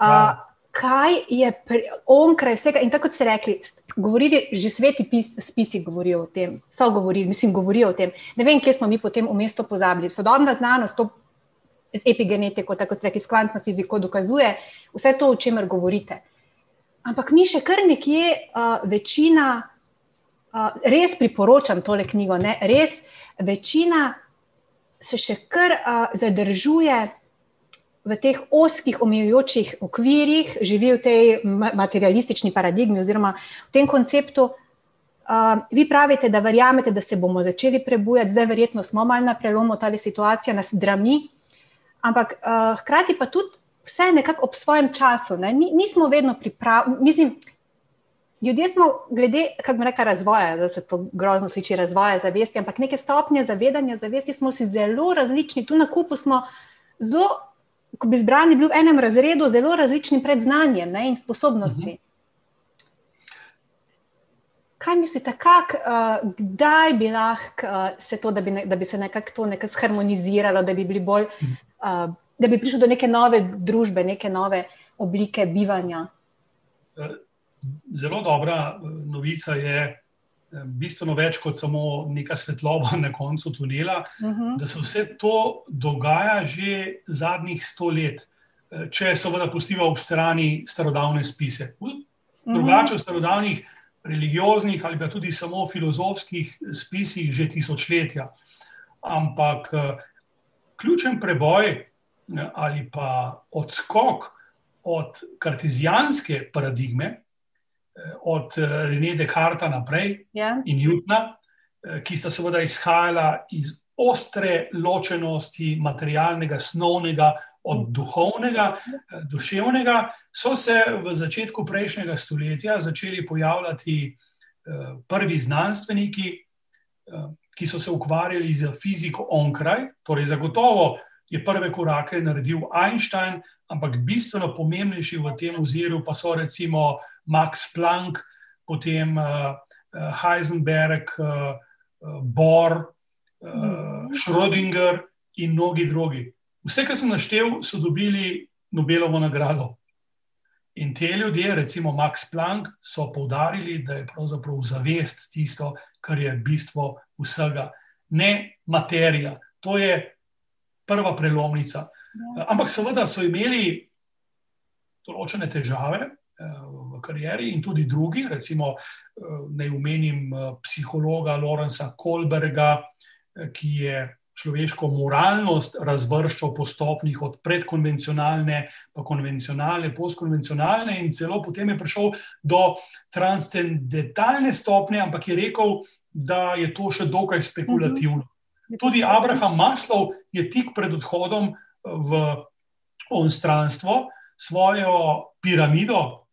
Uh, kaj je onkraj vsega? In tako ste rekli, govorili, že sveti pis, spisi govorijo o tem, so govorili, mislim, govorijo o tem. Ne vem, kje smo mi potem v mestu pozabili. Sodobna znanost, to z epigenetiko, tako se reče, s kvantno fiziko, dokazuje vse to, o čemer govorite. Ampak mi še kar nekje uh, večina, uh, res priporočam tole knjigo, ne? res večina se še kar uh, zadržuje v teh oskih, omejujočih okvirih, živi v tej materialistični paradigmi oziroma v tem konceptu. Uh, vi pravite, da verjamete, da se bomo začeli prebujati, zdaj verjetno smo malo na prelomu, ta situacija nas drami, ampak uh, hkrati pa tudi vse nekako ob svojem času. Ne? Nismo vedno pripravljeni. Ljudje smo, glede reka, razvoja, da se to grozno sliši, razvoja zavesti, ampak neke stopnje zavedanja zavesti smo si zelo različni. Tu na kupu smo zelo, ko bi zbrani bili v enem razredu, zelo različni predznanjem ne, in sposobnostmi. Mhm. Kaj mislite, kak, uh, kdaj bi lahko uh, se to, da bi, ne, da bi se nekako to nekako zharmoniziralo, da bi bili bolj mhm. Uh, da bi prišel do neke nove družbe, neke nove oblike bivanja. Zelo dobra uh, novica je, uh, bistveno več kot samo neka svetloba na koncu tunela, uh mhm. -huh. da se vse to dogaja že zadnjih sto let, če seveda pustimo ob strani starodavne spise. Mhm. Drugače v starodavnih religioznih ali pa tudi samo filozofskih spisih že tisočletja. Ampak ključen preboj ali pa odskok od kartezijanske paradigme, eh, od eh, René Descartes naprej ja. in Jutna, eh, ki sta seveda izhajala iz ostre ločenosti materialnega, snovnega. Od duhovnega, duševnega, so se v začetku prejšnjega stoletja začeli pojavljati prvi znanstveniki, ki so se ukvarjali z fiziko onkraj. Torej, zagotovo je prve korake naredil Einstein, ampak bistveno pomembnejši v tem oziru pa so recimo Max Planck, potem uh, Heisenberg, uh, Bohr, uh, Schrödinger in mnogi drugi. Vse, kar sem naštel, so dobili Nobelovo nagrado. In te ljudje, recimo Max Planck, so poudarili, da je pravzaprav zavest tisto, kar je bistvo vsega, ne materija. To je prva prelomnica. Ja. Ampak seveda so imeli določene težave eh, v karieri in tudi drugi, recimo naj omenim psihologa Lorenza Kolberga, ki je človeško moralnost razvrščal po stopnjah od predkonvencionalne, pa konvencionalne, postkonvencionalne, in celo potem je prišel do transcendentalne stopnje, ampak je rekel, da je to še dokaj spekulativno. Mhm. Tudi Abraham Maslov je tik pred odhodom v onstranstvo svojo piramido,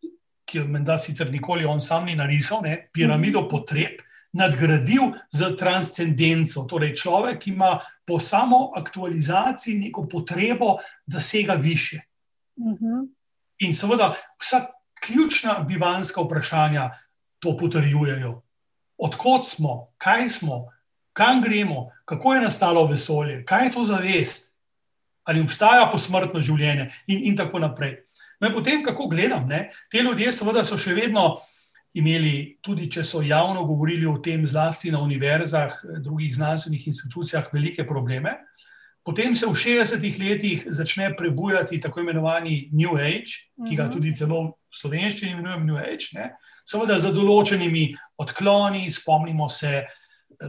ki jo menda sicer nikoli on sam ni narisal, ne, piramido mhm. potreb nadgradil z transcendenco. Torej, človek ima po samo aktualizaciji neko potrebo, da sega više. Uh mhm. -huh. In seveda, vsa ključna bivanska vprašanja to potrjujejo. Odkot smo, kaj smo, kam gremo, kako je nastalo vesolje, kaj je to zavest, ali obstaja posmrtno življenje, in, in tako naprej. No, in potem, kako gledam, ne, te ljudje, seveda, so še vedno imeli, tudi če so javno govorili o tem, zlasti na univerzah, drugih znanstvenih institucijah, velike probleme. Potem se v 60-ih letih začne prebujati tako imenovani New Age, ki ga mhm. tudi celo v slovenščini imenujemo New Age, ne? Seveda z določenimi odkloni, spomnimo se eh,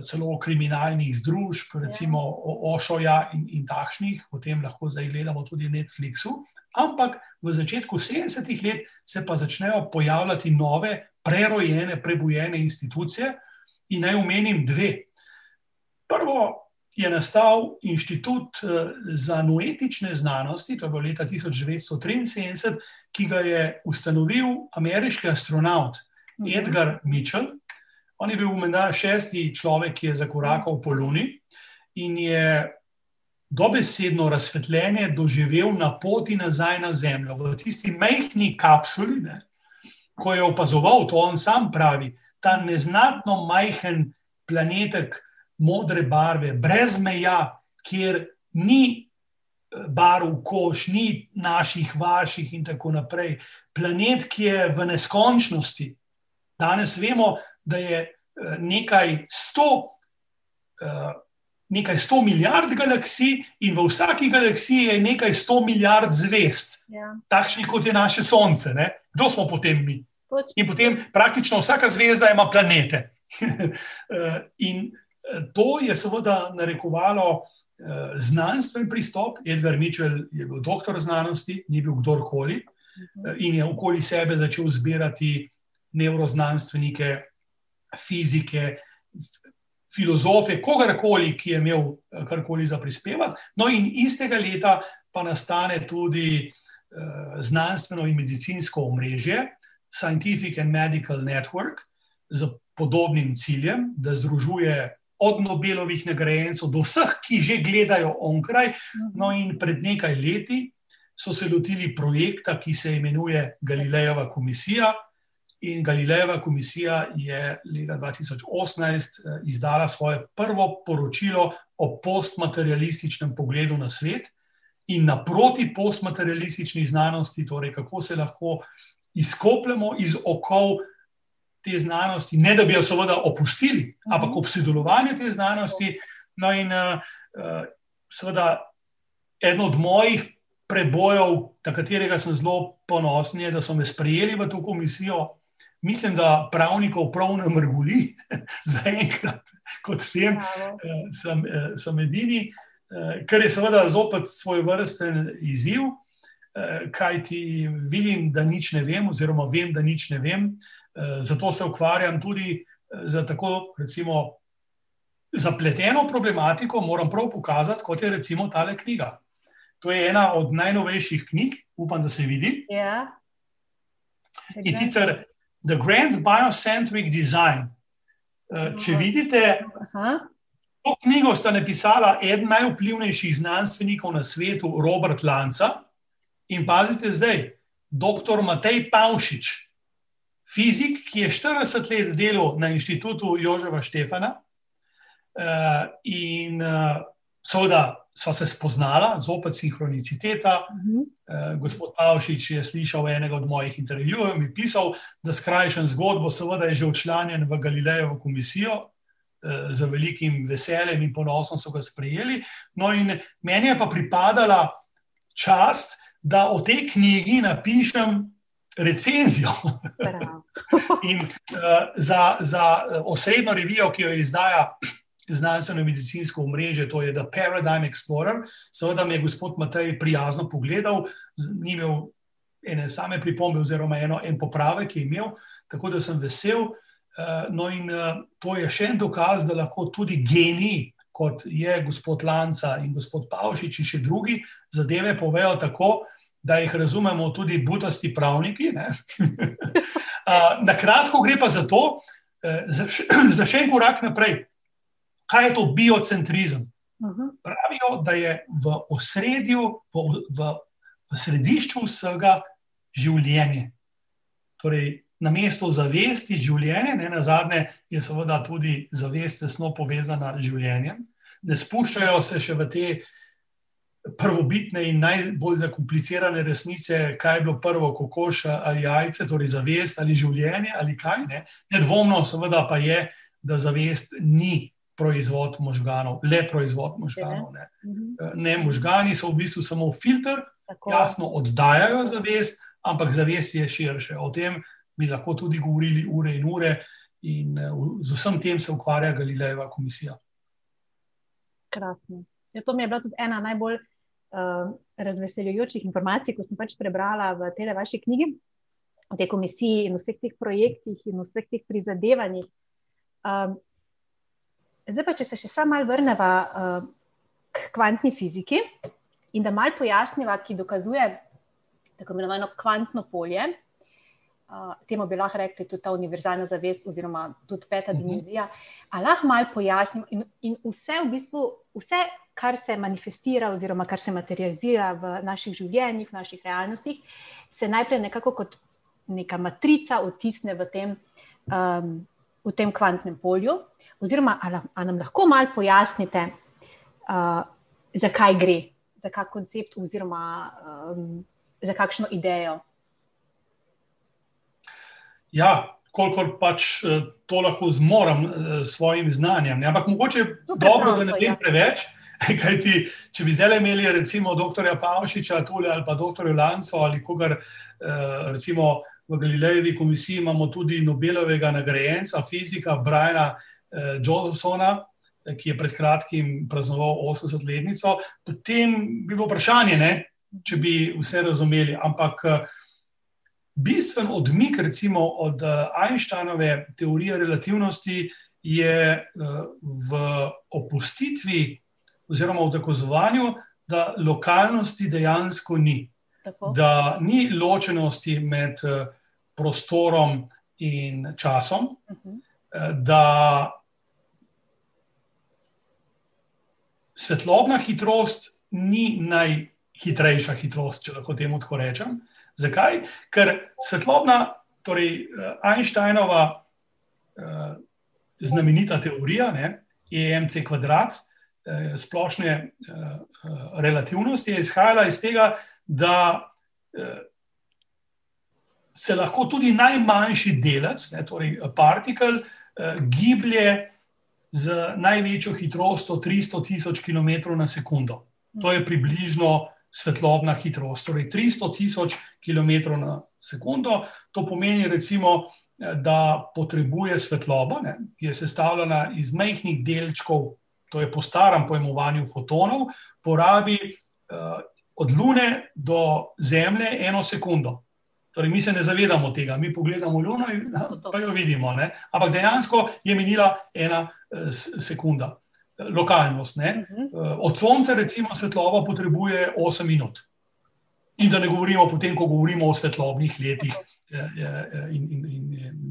celo kriminalnih združb, recimo ja. Ošoja in, in takšnih, o tem lahko zdaj gledamo tudi na Netflixu. Ampak v začetku 70-ih let se pa začnejo pojavljati nove prerojene, prebujene institucije. In naj omenim dve. Prvo je nastal Inštitut eh, za noetične znanosti, to je bilo leta 1973, ki ga je ustanovil ameriški astronaut mhm. Edgar Mitchell. On je bil menda šesti človek, ki je zakorakal po Luni in je dobesedno razsvetljenje doživel na poti nazaj na Zemljo, v tisti majhni kapsuli. Ne? ko je opazoval, to on sam pravi, ta neznatno majhen planetek modre barve, brez meja, kjer ni barv koš, ni naših, vaših in tako naprej. Planet, ki je v neskončnosti. Danes vemo, da je eh, nekaj sto. Uh, nekaj sto milijard galaksij, in v vsaki galaksiji je nekaj sto milijard zvest, ja. takšnih kot je naše Sonce. Ne? Kdo smo potem mi? In potem praktično vsaka zvezda ima planete. Eh, in eh, to je seveda narekovalo eh, znanstven pristop. Edgar Mitchell je bil doktor znanosti, ni bil kdorkoli, mhm. in je okoli sebe začel zbirati neuroznanstvenike, fizike, filozofe, kogarkoli, ki je imel eh, karkoli za prispevati. No, in istega leta pa nastane tudi uh, znanstveno in medicinsko omrežje, Scientific and Medical Network, z podobnim ciljem, da združuje od Nobelovih nagrajencev do vseh, ki že gledajo onkraj. No, in pred nekaj leti so se lotili projekta, ki se imenuje Galilejeva komisija. In Galilejeva komisija je leta 2018 eh, izdala svoje prvo poročilo o postmaterialističnem pogledu na svet in naproti postmaterialistični znanosti, torej kako se lahko izkopljemo iz okov te znanosti, ne da bi jo seveda opustili, ampak ob sodelovanju te znanosti. No, in uh, seveda, eno od mojih prebojev, na katerega sem zelo ponosen, je, da so me sprejeli v to komisijo mislim, da pravnikov prav ne mrguli, zaenkrat, kot vem, eh, sem, sem edini, kar je seveda zopet svoj vrsten izziv, kaj ti vidim, da nič ne vem, oziroma vem, da nič ne vem. Zato se ukvarjam tudi za tako, recimo, zapleteno problematiko, moram prav pokazati, kot je recimo tale knjiga. To je ena od najnovejših knjig, upam, da se vidi. Ja. In sicer The Grand Biocentric Design. Uh, če vidite, to knjigo sta napisala eden najvplivnejših znanstvenikov na svetu, Robert Lanca, in pazite zdaj, dr. Matej Pavšič, fizik, ki je 40 let delal na inštitutu Joževa Štefana uh, in uh, seveda so se spoznala, zopet sinhroniciteta. Uh -huh. uh, gospod Pavšič je slišal enega od mojih intervjujev in mi pisal, da skrajšam zgodbo, seveda je že učlanjen v Galilejevo komisijo. Eh, z velikim veseljem in ponosom so ga sprejeli. No, in meni je pa pripadala čast, da o tej knjigi napišem recenzijo. In uh, za, za osrednjo revijo, ki jo izdaja znanstveno-medicinsko mreže, to je The Paradigm Explorer, seveda mi je gospod Matej prijazno pogledal, ni imel ene same pripombe, oziroma eno, en popravek, ki je imel, tako da sem vesel. Uh, no, in uh, to je še en dokaz, da lahko tudi geniji, kot je gospod Lanca in gospod Pavšič, in še drugi, zadeve povejo tako, da jih razumemo tudi budasti pravniki. Na kratko gre pa za to, eh, za še en korak naprej. Kaj je to biocentrizem? Mhm. Pravijo, da je v osredju, v, v, v središču vsega življenje. Torej, na mesto zavesti življenje, ne na zadnje, je seveda tudi zavest tesno povezana z življenjem. Ne spuščajo se še v te uh, prvobitne in najbolj zakomplicirane resnice, kaj je bilo prvo, kokoš ali jajce, torej zavest ali življenje ali kaj. Ne? Nedvomno, seveda, pa je, da zavest ni proizvod možganov, le proizvod možganov. Ne, mhm. ne možgani so v bistvu samo filter, Tako. jasno oddajajo zavest, ampak zavest je širše. O tem bi lahko tudi govorili ure in ure, in z vsem tem se ukvarja Galilejeva komisija. Krasno. Ja, to mi je bila tudi ena najbolj uh, razveseljujočih informacij, ko sem pač prebrala v tej vaši knjigi, o tej komisiji in vseh teh projektih in vseh teh prizadevanjih. Um, zdaj pa, če se še samo malo vrnemo uh, k kvantni fiziki in da malo pojasniva, ki dokazuje tako imenovano kvantno polje. Uh, temu bi lahko rekli tudi ta univerzalna zavest, oziroma tudi peta uh mhm. -huh. dimenzija. Ali lahko malo pojasnimo, in, in vse, v bistvu, vse, kar se manifestira, oziroma kar se materializira v naših življenjih, v naših realnostih, se najprej nekako kot neka matrica vtisne v tem, um, v tem kvantnem polju. Oziroma, ali, ali nam lahko malo pojasnite, uh, zakaj gre, za kak koncept, oziroma um, za kakšno idejo. Ja, kolikor pač eh, to lahko zmorem eh, s svojim znanjem. Ne? Ampak mogoče je dobro, da ne vem ja. preveč. Kajti, če bi zdaj imeli recimo dr. Pavšiča tule, ali pa dr. Lanco ali kogar, eh, recimo v Galilejevi komisiji imamo tudi Nobelovega nagrajenca, fizika Briana Johnsona, ki je pred kratkim praznoval 80-letnico, potem bi bilo vprašanje, ne, če bi vse razumeli. Ampak bistven odmik recimo, od eh, Einsteinove teorije relativnosti je eh, v opustitvi oziroma v dokazovanju, da lokalnosti dejansko ni. Tako. Da ni ločenosti med eh, prostorom in časom, uh mhm. -huh. da svetlobna hitrost ni najhitrejša hitrost, če lahko temu tako rečem. Zakaj? Ker svetlobna, torej uh, Einsteinova uh, znamenita teorija, ne, EMC kvadrat, uh, splošne relativnosti, je izhajala iz tega, da se lahko tudi najmanjši delec, ne, torej partikel, giblje z največjo hitrostjo 300 tisoč km na sekundo. To je približno svetlobna hitrost, torej 300 tisoč km na sekundo. To pomeni, recimo, da potrebuje svetlobo, ne, ki je sestavljena iz majhnih delčkov, to je po starem pojmovanju fotonov, porabi uh, od Lune do Zemlje eno sekundo. Torej, mi se ne zavedamo tega, mi pogledamo Luno in pa jo vidimo. Ne? Ampak dejansko je minila ena uh, sekunda lokalnost. Uh -huh. Od sonca, recimo, svetloba potrebuje 8 minut. In da ne govorimo potem, ko govorimo o svetlobnih letih, in, in, in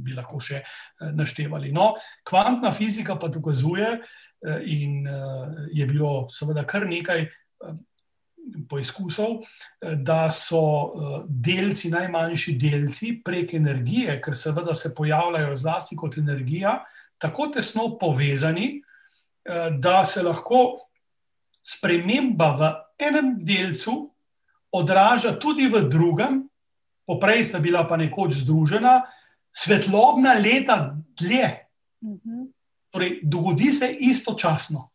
bi lahko še eh, naštevali. No, kvantna fizika pa dokazuje, eh, in eh, je bilo seveda kar nekaj poizkusov, da so delci, najmanjši delci, prek energije, ker seveda se pojavljajo zlasti kot energija, tako tesno povezani, Eh, da se lahko sprememba v enem delcu odraža tudi v drugem, poprej sta bila pa nekoč združena, svetlobna leta dlje. Mhm. Torej, dogodi se istočasno.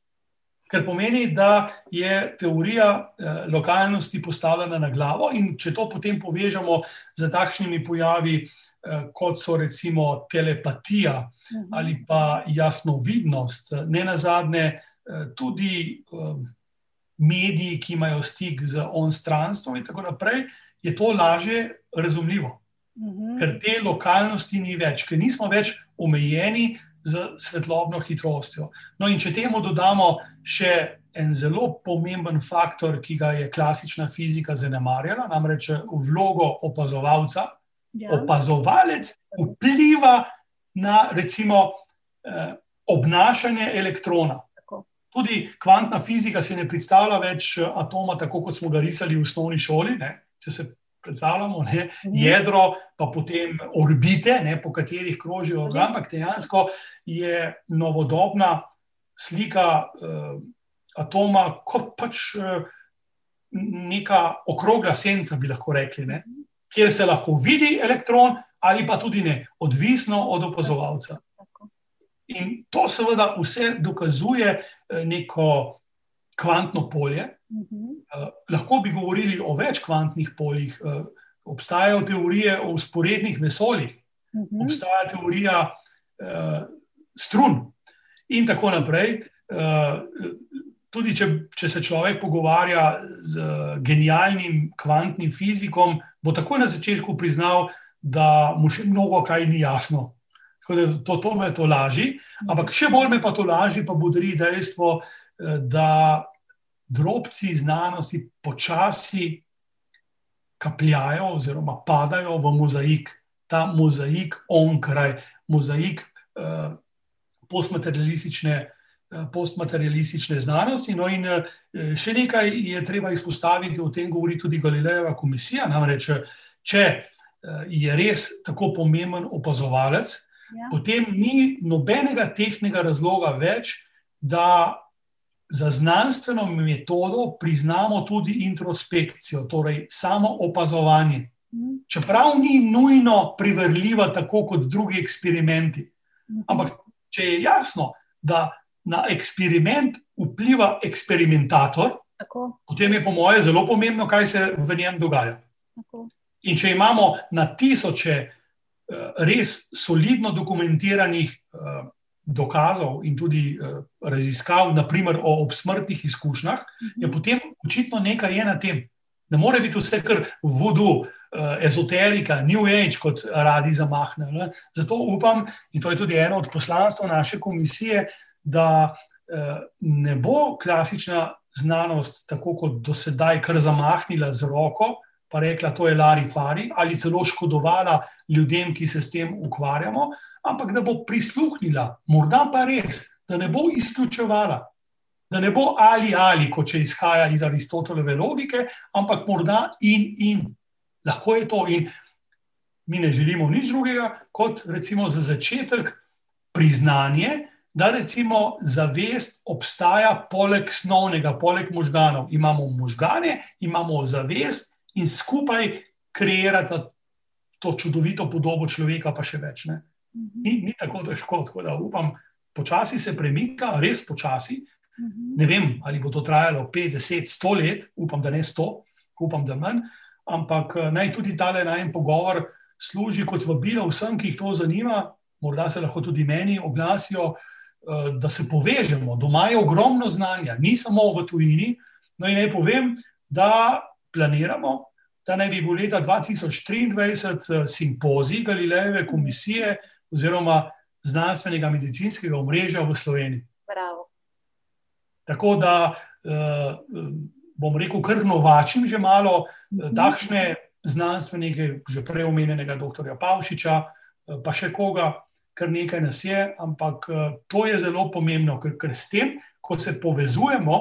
Kar pomeni, da je teorija eh, lokalnosti postavljena na glavo, in če to potem povežemo z takšnimi pojavi, eh, kot so recimo telepatija mhm. ali pa jasnovidnost, ne na zadnje, eh, tudi mediji, ki imajo stik z onstranstvom, in tako naprej, je to lažje razumljivo. Mhm. Ker te lokalnosti ni več, ker nismo več omejeni z svetlobno hitrostjo. No, in če temu dodamo še en zelo pomemben faktor, ki ga je klasična fizika zanemarjala, namreč vlogo opazovalca. Ja. Opazovalec vpliva na recimo, eh, obnašanje elektrona. Tudi kvantna fizika se ne predstavlja več atoma, tako kot smo ga risali v osnovni šoli. Ne? Če se predstavljamo, ne, mhm. jedro, pa potem orbite, ne, po katerih krožijo organ, ampak dejansko je novodobna slika uh, atoma kot pač uh, neka okrogla senca, bi lahko rekli, ne, kjer se lahko vidi elektron, ali pa tudi ne, odvisno od opazovalca. In to seveda vse dokazuje uh, neko kvantno polje. Uh -huh. uh, lahko bi govorili o več kvantnih poljih. Uh, obstajajo teorije o usporednih vesoljih, uh -huh. obstaja teorija uh, strun in tako naprej. Uh, tudi če, če se človek pogovarja z uh, genialnim kvantnim fizikom, bo takoj na začetku priznal, da mu še mnogo kaj ni jasno. To, to me to laži, ampak še bolj me pa to laži, pa budri dejstvo, da drobci znanosti počasi kapljajo, oziroma padajo v mozaik, ta mozaik, onkraj, mozaik eh, postmaterialistične, eh, postmaterialistične znanosti. No, in eh, še nekaj je treba izpostaviti, o tem govori tudi Galilejeva komisija. Namreč, če eh, je res tako pomemben opazovalec, ja. potem ni nobenega tehnega razloga več, da za znanstveno metodo priznamo tudi introspekcijo, torej samo opazovanje. Mhm. Čeprav ni nujno privrljiva, tako kot drugi eksperimenti. Mhm. Ampak, če je jasno, da na eksperiment vpliva eksperimentator, tako. potem je, po mojem, zelo pomembno, kaj se v njem dogaja. Tako. In če imamo na tisoče eh, res solidno dokumentiranih eh, dokazov in tudi uh, raziskav, naprimer o obsmrtnih izkušnjah, je mhm. potem očitno nekaj je na tem. Ne more biti vse kar vodu, ezoterika, New Age, kot radi zamahne. Ne? Zato upam, in to je tudi eno od poslanstv naše komisije, da uh, ne bo klasična znanost, tako kot do sedaj, kar zamahnila z roko. Pa rekla, to je Lari Fari, ali celo škodovala ljudem, ki se s tem ukvarjamo, ampak da bo prisluhnila, morda pa res, da ne bo izključevala, da ne bo ali ali, kot če izhaja iz Aristotelove logike, ampak morda in in. Lahko je to in mi ne želimo nič drugega, kot recimo za začetek priznanje, da recimo zavest obstaja poleg snovnega, poleg možganov. Imamo možgane, imamo zavest in skupaj kreirata to čudovito podobo človeka, pa še več. Ne? Mhm. ni, ni tako težko. Tako da upam, počasi se premika, res počasi. Mhm. Ne vem, ali bo to trajalo 50, 100 let, upam, da ne 100, upam, da manj. Ampak eh, naj tudi ta en pogovor služi kot vabilo vsem, ki jih to zanima, morda se lahko tudi meni oglasijo, eh, da se povežemo. Doma je ogromno znanja, ni samo v tujini. No, in naj povem, da planiramo, da naj bi bil leta 2023 eh, simpozij Galilejeve komisije oziroma znanstvenega medicinskega omrežja v Sloveniji. Bravo. Tako da eh, bom rekel, kar novačim že malo eh, takšne znanstvenike, že prej omenjenega dr. Pavšiča, eh, pa še koga, kar nekaj nas je, ampak to je zelo pomembno, ker, ker s tem, ko se povezujemo,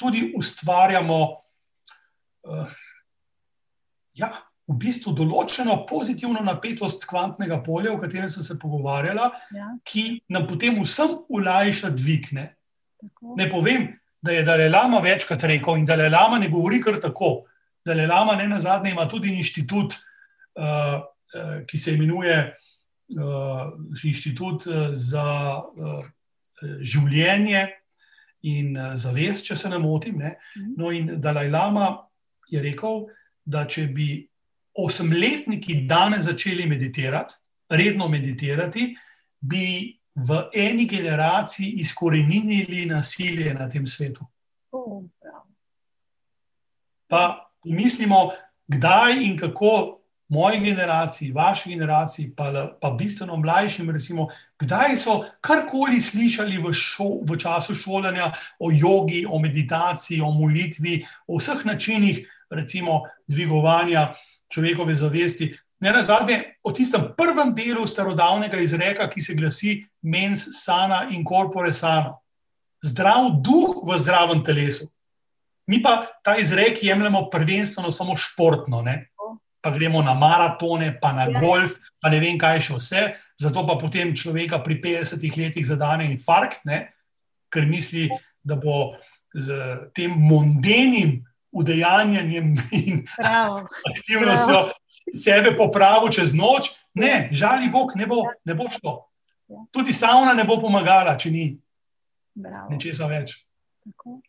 tudi ustvarjamo. Uh, ja, v bistvu določeno pozitivno napetost kvantnega polja, o katerem smo se pogovarjali, ja. ki nam potem vsem ulajša dvigne. Ne povem, da je Dalajlama večkrat rekel in Dalajlama ne govori kar tako. Dalajlama ne na zadnje ima tudi inštitut, uh, uh, ki se imenuje uh, Inštitut za uh, življenje. in zavest, če se ne motim. Ne? No, in Dalaj Lama je rekel, da če bi osemletniki danes začeli meditirati, redno meditirati, bi v eni generaciji izkorenili nasilje na tem svetu. Pa mislimo, kdaj in kako moji generaciji, vaši generaciji, pa, pa bistveno mlajšim, recimo, kdaj so karkoli slišali v, šo, v času šolanja o jogi, o meditaciji, o molitvi, o vseh načinih, recimo, dvigovanja človekove zavesti. Ne na zadnje, o tistem prvem delu starodavnega izreka, ki se glasi: mens sana in corpore sano. Zdrav duh v zdravem telesu. Mi pa ta izrek jemljemo prvenstveno samo športno, ne? Pa gremo na maratone, pa na ja. golf, pa ne vem, kaj še vse. Zato pa potem človeka pri 50 letih zadane infarkt, ne? ker misli, da bo z tem mondenim udejanjanjem in Bravo. aktivnostjo Bravo. sebe popravil čez noč. Ne, žali Bog, ne bo, ne bo šlo. Ja. Tudi sauna ne bo pomagala, če ni ničesar več. Tako.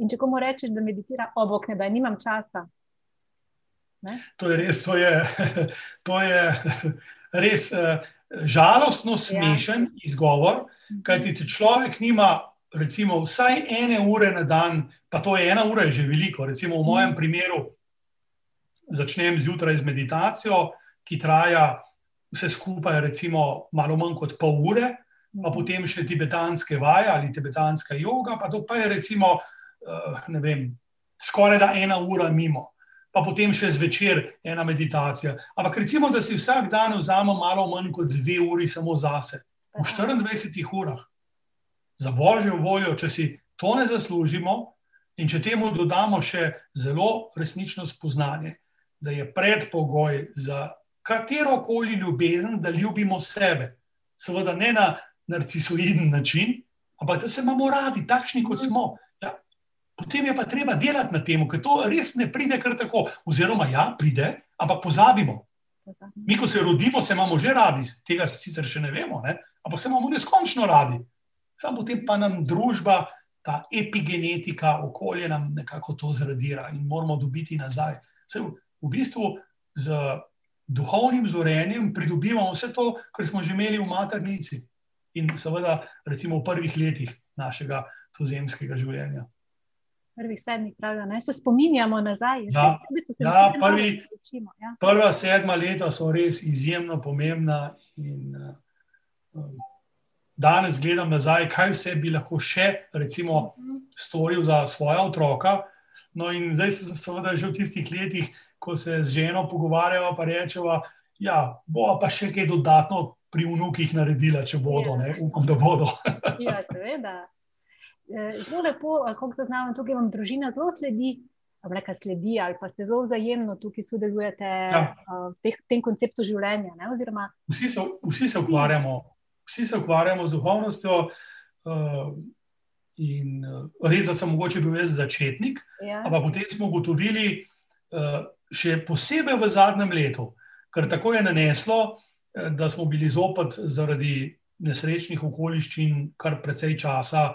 In če komu rečeš, da meditira, obok ne da, nimam časa. Ne? To je res, to je, to je res uh, žalostno smešen ja. izgovor, kajti če človek nima recimo, vsaj ene ure na dan, pa to je ena ura, je že veliko. Recimo v mojem mhm. primeru začnem zjutraj z meditacijo, ki traja vse skupaj, recimo malo manj kot pol ure, pa mhm. potem še tibetanske vaje ali tibetanska yoga, pa to pa je recimo, uh, ne vem, skoraj da ena ura mimo. Pa potem še zvečer ena meditacija. Ampak recimo, da si vsak dan vzamem malo manj kot dve uri samo zase, v 24 urah za božjo voljo, če si to ne zaslužimo, in če temu dodamo še zelo resnično spoznanje, da je predpogoj za katero koli ljubezen, da ljubimo sebe. Seveda ne na narcisoiden način, ampak da se imamo radi, takšni kot smo. Potem je pa treba delati na tem, ker to res ne pride kar tako. Oziroma, ja, pride, ampak pozabimo. Mi, ko se rodimo, se imamo že radi, tega sicer še ne vemo, ne? ampak se imamo neskončno radi samo potem pa nam družba, ta epigenetika, okolje nam nekako to zradira in moramo dobiti nazaj. Se v bistvu z duhovnim zorenjem pridobivamo vse to, kar smo že imeli v maternici in seveda recimo v prvih letih našega tozemskega življenja. Prvih sedmih, pravi, da se spominjamo nazaj. Ja, ja, prvi, ja. Prva sedma leta so res izjemno pomembna. In, uh, danes gledam nazaj, kaj vse bi lahko še, recimo, storil za svoje otroka. No, in zdaj sem seveda že v tistih letih, ko se z ženo pogovarjava, pa rečeva, ja, bo pa še kaj dodatno pri vnukih naredila, če bodo, ja. ne, upam, da bodo. ja, seveda. E, zelo lepo, kako se znamo, tukaj vam družina zelo sledi. Reka sledi, ali pa ste zelo vzajemno tukaj sodelujete ja. v tem konceptu življenja. Ne, oziroma... vsi, se, vsi se ukvarjamo vsi se ukvarjamo z duhovnostjo. Uh, in uh, res, da sem mogoče bil jaz začetnik, ja. ampak potem smo ugotovili, uh, še posebej v zadnjem letu, ker tako je naneslo, uh, da smo bili zopet zaradi nesrečnih okoliščin kar precej časa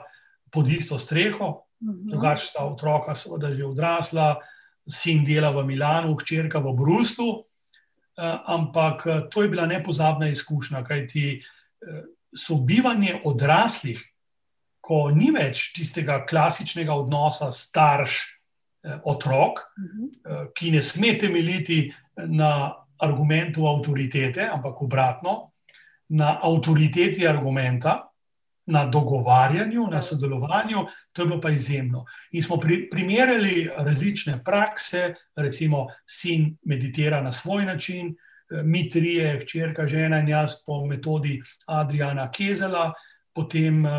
pod isto streho. Mhm. Drugače sta otroka, seveda, že odrasla, sin dela v Milanu, hčerka v Bruslu. Uh, ampak to je bila nepozabna izkušnja, kajti uh, sobivanje odraslih, ko ni več tistega klasičnega odnosa starš-otrok, eh, mhm. eh, ki ne sme temeljiti na argumentu avtoritete, ampak obratno, na avtoriteti argumenta. Na dogovarjanju, na sodelovanju, to je bilo pa izjemno. In smo pri, primerjali različne prakse, recimo, sin meditira na svoj način, uh, mi trije, hčerka, žena in jaz po metodi Adriana Kezela, potem uh,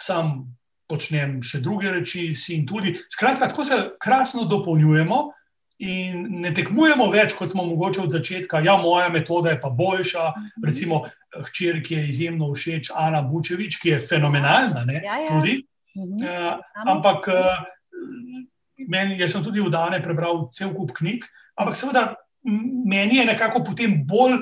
sam počnem še druge reči, sin tudi. Skratka, tako se krasno dopolnjujemo in ne tekmujemo več, kot smo mogoče od začetka. Ja, moja metoda je pa boljša. Recimo, hčer, ki je izjemno všeč, Ana Bučevič, ki je fenomenalna. Ne, ja, ja. Tudi, uh, ampak. Uh, Meni, jaz sem tudi v Dane prebral cel kup knjig, ampak seveda meni je nekako potem bolj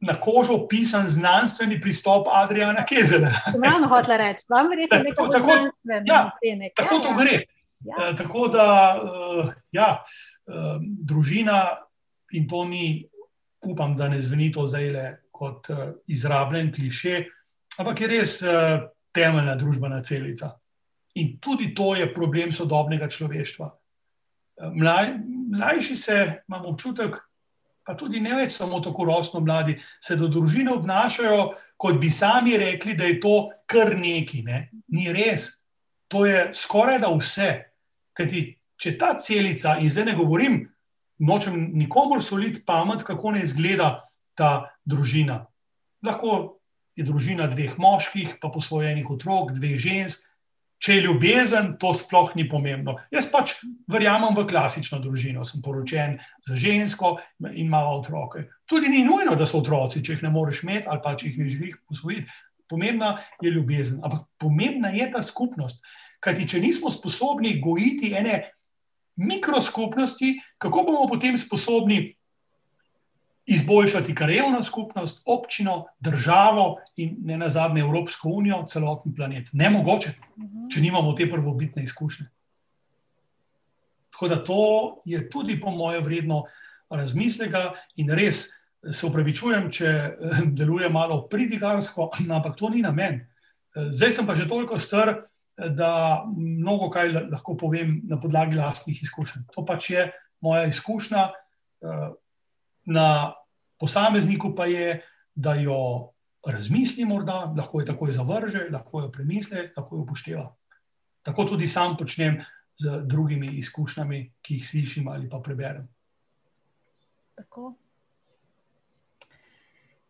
na kožo pisan znanstveni pristop Adriana Kezela. Pravno hočeš reči, vam verjetno tako, znanstveno. ja, ocenek. Tako Ja, to ja. gre. Ja. Eh, Tako da, eh, ja, eh, družina in to ni, upam, da ne zveni to zdaj le kot eh, izrabljen kliše, ampak je res eh, temeljna družbena celica. In tudi to je problem sodobnega človeštva. Eh, Mlaj, mlajši se, imam občutek, pa tudi ne več samo tako rosno mladi, se do družine obnašajo, kot bi sami rekli, da je to kar neki. Ne? Ni res. To je skoraj da vse. Kajti, če ta celica, in zdaj ne govorim, nočem nikomor soliti pamet, kako ne izgleda ta družina. Lahko je družina dveh moških, pa posvojenih otrok, dveh žensk. Če je ljubezen, to sploh ni pomembno. Jaz pač verjamem v klasično družino. Sem poročen z žensko in imam otroke. Tudi ni nujno, da so otroci, če jih ne moreš imeti ali pa če jih ne želiš posvojiti. Pomembna je ljubezen, ampak pomembna je ta skupnost. Kajti, če nismo sposobni gojiti ene mikroskupnosti, kako bomo potem sposobni izboljšati krajevno skupnost, občino, državo in ne nazadnje Evropsko unijo, celoten planet. Nemogoče, če nimamo te prvobitne izkušnje. Tako da to je tudi, po mojem, vredno razmisleka in res se upravičujem, če eh, deluje malo pridigarsko, ampak to ni namen. Eh, Zdaj sem pa že toliko star, eh, da mnogo kaj la- lahko povem na podlagi lastnih izkušenj. To pač je moja izkušnja, na posamezniku pa je, da jo razmisli, morda, lahko jo takoj zavrže, lahko jo premisli, lahko jo upošteva. Tako tudi sam počnem z drugimi izkušnjami, ki jih slišim ali pa preberem. Tako.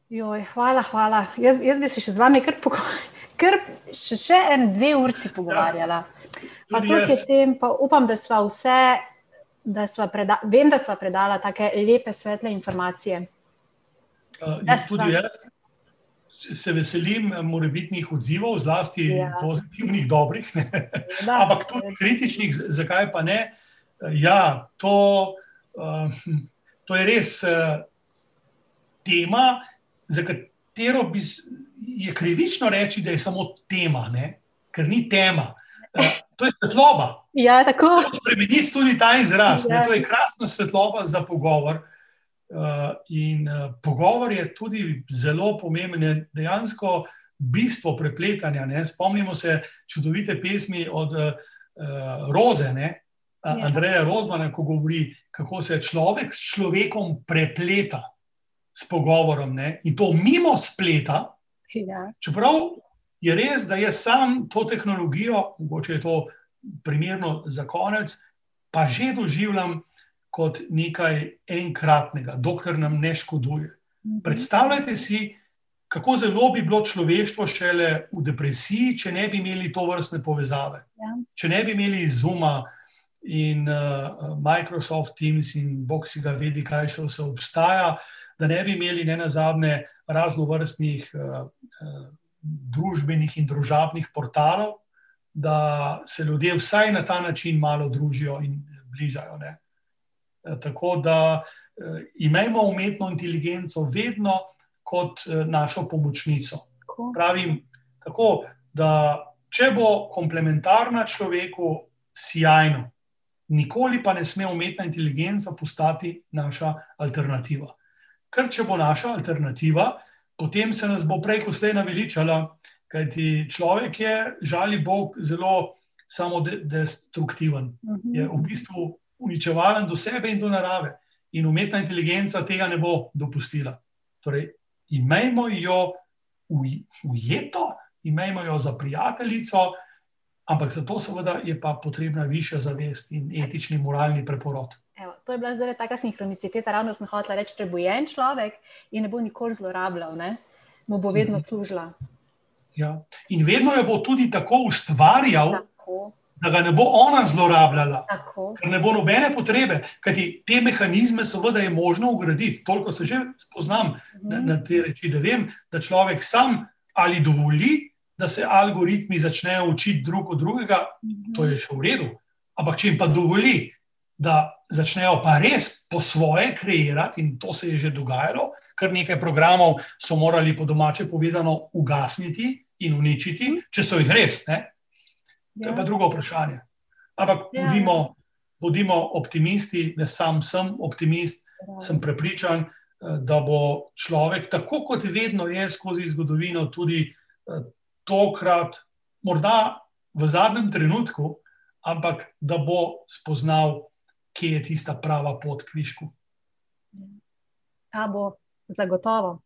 Joj, hvala, hvala. Jaz, jaz bi se še z vami kar, pogo- kar še, še en dve urci pogovarjala. Pa Tudi toliko je tem, pa upam, da sva vse, da sva preda, vem, da sva predala take lepe, svetle informacije. Uh, Da, tudi jaz se veselim morebitnih odzivov, zlasti Ja. pozitivnih, dobrih? Da, ampak tudi kritičnih, zakaj pa ne. Ja, to, uh, to je res uh, tema, za katero bi, je krivično reči, da je samo tema, ne? ker ni tema. Uh, to je svetloba. Ja, tako. spremeniti tudi ta izraz. Ja. Ne? To je krasna svetloba za pogovor. Uh, in uh, pogovor je tudi zelo pomemben, je dejansko bistvo prepletanja. Ne? Spomnimo se čudovite pesmi od uh, Roze, ne? Ja. Andreja Rozmana, ko govori, kako se človek s človekom prepleta s pogovorom ne? in to mimo spleta. Ja. Čeprav je res, da jaz sam to tehnologijo, mogoče je to primerno za konec, pa že doživljam kot nekaj enkratnega, dokler nam ne škoduje. Predstavljajte si, kako zelo bi bilo človeštvo šele v depresiji, če ne bi imeli to vrstne povezave. Ja. Če ne bi imeli Zuma in uh, Microsoft Teams in Bog si ga vedi, kaj še vse obstaja, da ne bi imeli ne na zadnje raznovrstnih uh, uh, družbenih in družabnih portalov, da se ljudje vsaj na ta način malo družijo in bližajo. Ne? Eh, Tako da eh, imejmo umetno inteligenco vedno kot eh, našo pomočnico. Pravim tako, da če bo komplementarna človeku, sjajno, nikoli pa ne sme umetna inteligenca postati naša alternativa. Ker če bo naša alternativa, potem se nas bo prej, ko slej naveličala, kajti človek je, žali Bog, zelo samodestruktiven je v bistvu uničevalen do sebe in do narave. In umetna inteligenca tega ne bo dopustila. Torej, imejmo jo uj- ujeto, imejmo jo za prijateljico, ampak za to, seveda, je pa potrebna višja zavest in etični, moralni preporod. To je bila zdaj taka sinhroniciteta, ravno sem hotela reči, prebojen človek in ne bo nikoli zlorabljal, ne? mu bo vedno služila. Ja. In vedno jo bo tudi tako ustvarjal, Tako, da ga ne bo ona zlorabljala. tako. ker ne bo nobene potrebe, kajti te mehanizme, seveda, je možno ugraditi. Toliko se že spoznam na, na te reči, da vem, da človek sam ali dovoli, da se algoritmi začnejo učiti drug od drugega, to je še v redu. Ampak če jim pa dovoli, da začnejo pa res po svoje kreirati, in to se je že dogajalo, kar nekaj programov so morali po domače povedano ugasniti in uničiti, mhm. če so jih res. Ne? To je pa ja. drugo vprašanje. Ampak ja. bodimo, bodimo optimisti, da sam sem optimist, ja. sem prepričan, eh, da bo človek, tako kot vedno je skozi zgodovino, tudi eh, tokrat, morda v zadnjem trenutku, ampak da bo spoznal, kje je tista prava pot k višku. Ta bo zagotovo.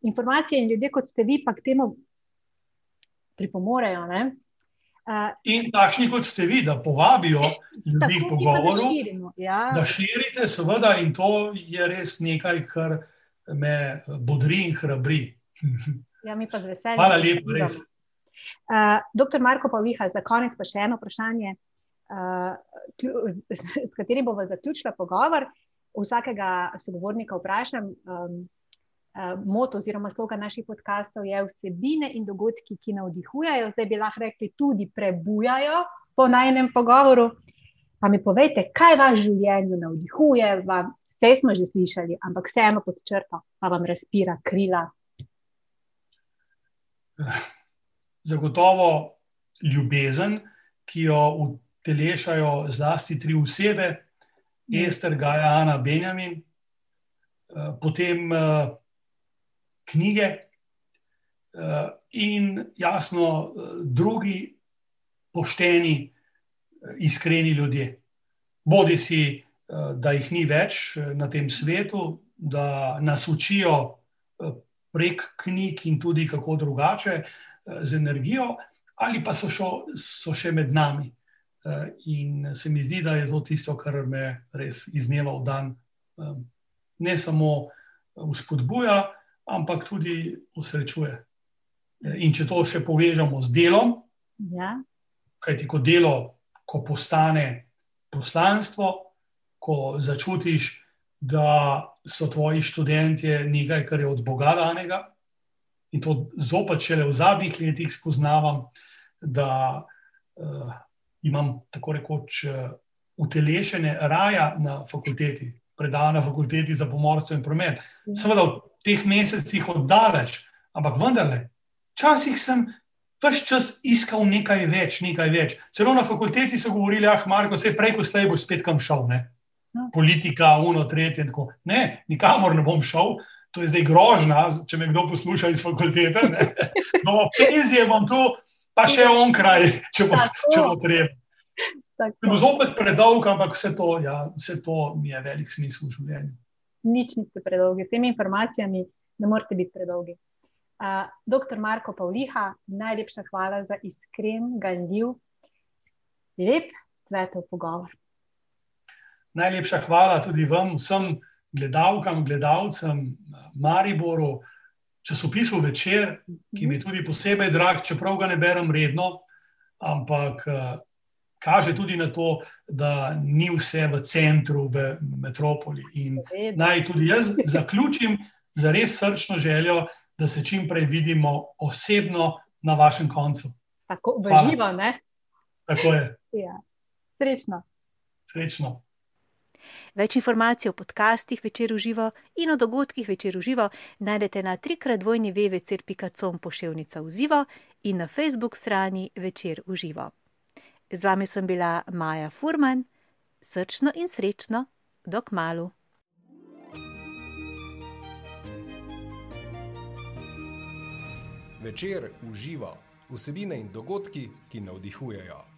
Informacije in ljudje, kot ste vi, pa k temu pripomorejo. Ne? In takšni kot ste vi, da povabijo ljudi k pogovoru, ja. da širite, seveda, in to je res nekaj, kar me bodri in hrabri. Ja, mi pa z veseljem. Hvala lepa, res. Uh, doktor Marko Pavliha, za konec pa še eno vprašanje, uh, s katerim bomo zaključili pogovor. Vsakega sogovornika vprašam, um, uh, moto oziroma sloga naših podkastov je vsebine in dogodki, ki navdihujejo, zdaj bi lahko rekli tudi prebujajo po najnem pogovoru. Pa mi povejte, kaj vas v življenju navdihuje, vse smo že slišali, ampak vseeno pod črto, pa vam razpira krila. Zagotovo ljubezen, ki jo utelešajo zlasti tri osebe, Ester, Gaja, Ana, Benjamin, eh, potem eh, knjige uh, in jasno drugi pošteni, iskreni ljudje. Bodi si, da jih ni več na tem svetu, da nas učijo prek knjig in tudi kako drugače z energijo, ali pa so, šo, so še med nami. Uh, in se mi zdi, da je to tisto, kar me res iz dneva v dan ne samo vzpodbuja, uh, ampak tudi usrečuje. In če to še povežemo z delom, ja. kajti ko delo, ko postane poslanstvo, ko začutiš, da so tvoji študenti nekaj, kar je od Boga danega, in to zopet šele v zadnjih letih spoznavam, da uh, imam tako rekoč uh, utelešene raja na fakulteti, predana na fakulteti za pomorstvo in promet. Ja. Seveda teh mesecih oddaleč, ampak vendarle, včasih sem vse čas iskal nekaj več, nekaj več. Celo na fakulteti so govorili, ah, Marko, vse prej, ko slej boš spet kam šel, ne? No. politika, uno, tretje. Ne, nikamor ne bom šel. To je zdaj grožnja, če me kdo posluša iz fakultete. Do penzije bom tu, pa še onkraj, če bo, če bo treba. Bo zopet predolg, ampak vse to, ja, vse to mi je velik smisel v življenju nič niste predolgi, s temi informacijami ne morete biti predolgi. Uh, doktor Marko Pavliha, najlepša hvala za iskren, ganljiv, lep, svetov pogovor. Najlepša hvala tudi vam, vsem gledalkam, gledalcem, Mariboru, časopisu Večer, ki mi je tudi posebej drag, čeprav ga ne berem redno, ampak kaže tudi na to, da ni vse v centru, v metropoli. In naj tudi jaz zaključim za res srčno željo, da se čim prej vidimo osebno na vašem koncu. Tako v živo, ne? Tako je. Ja. Srečno. Srečno. Več informacij o podcastih večer v živo in o dogodkih večer v živo najdete na trikradvojni www.com pošiljka v živo in na Facebook strani večer v živo. Z vami sem bila Maja Furman, srčno in srečno, dok malu. Večer uživa vsebine in dogodki, ki navdihujejo.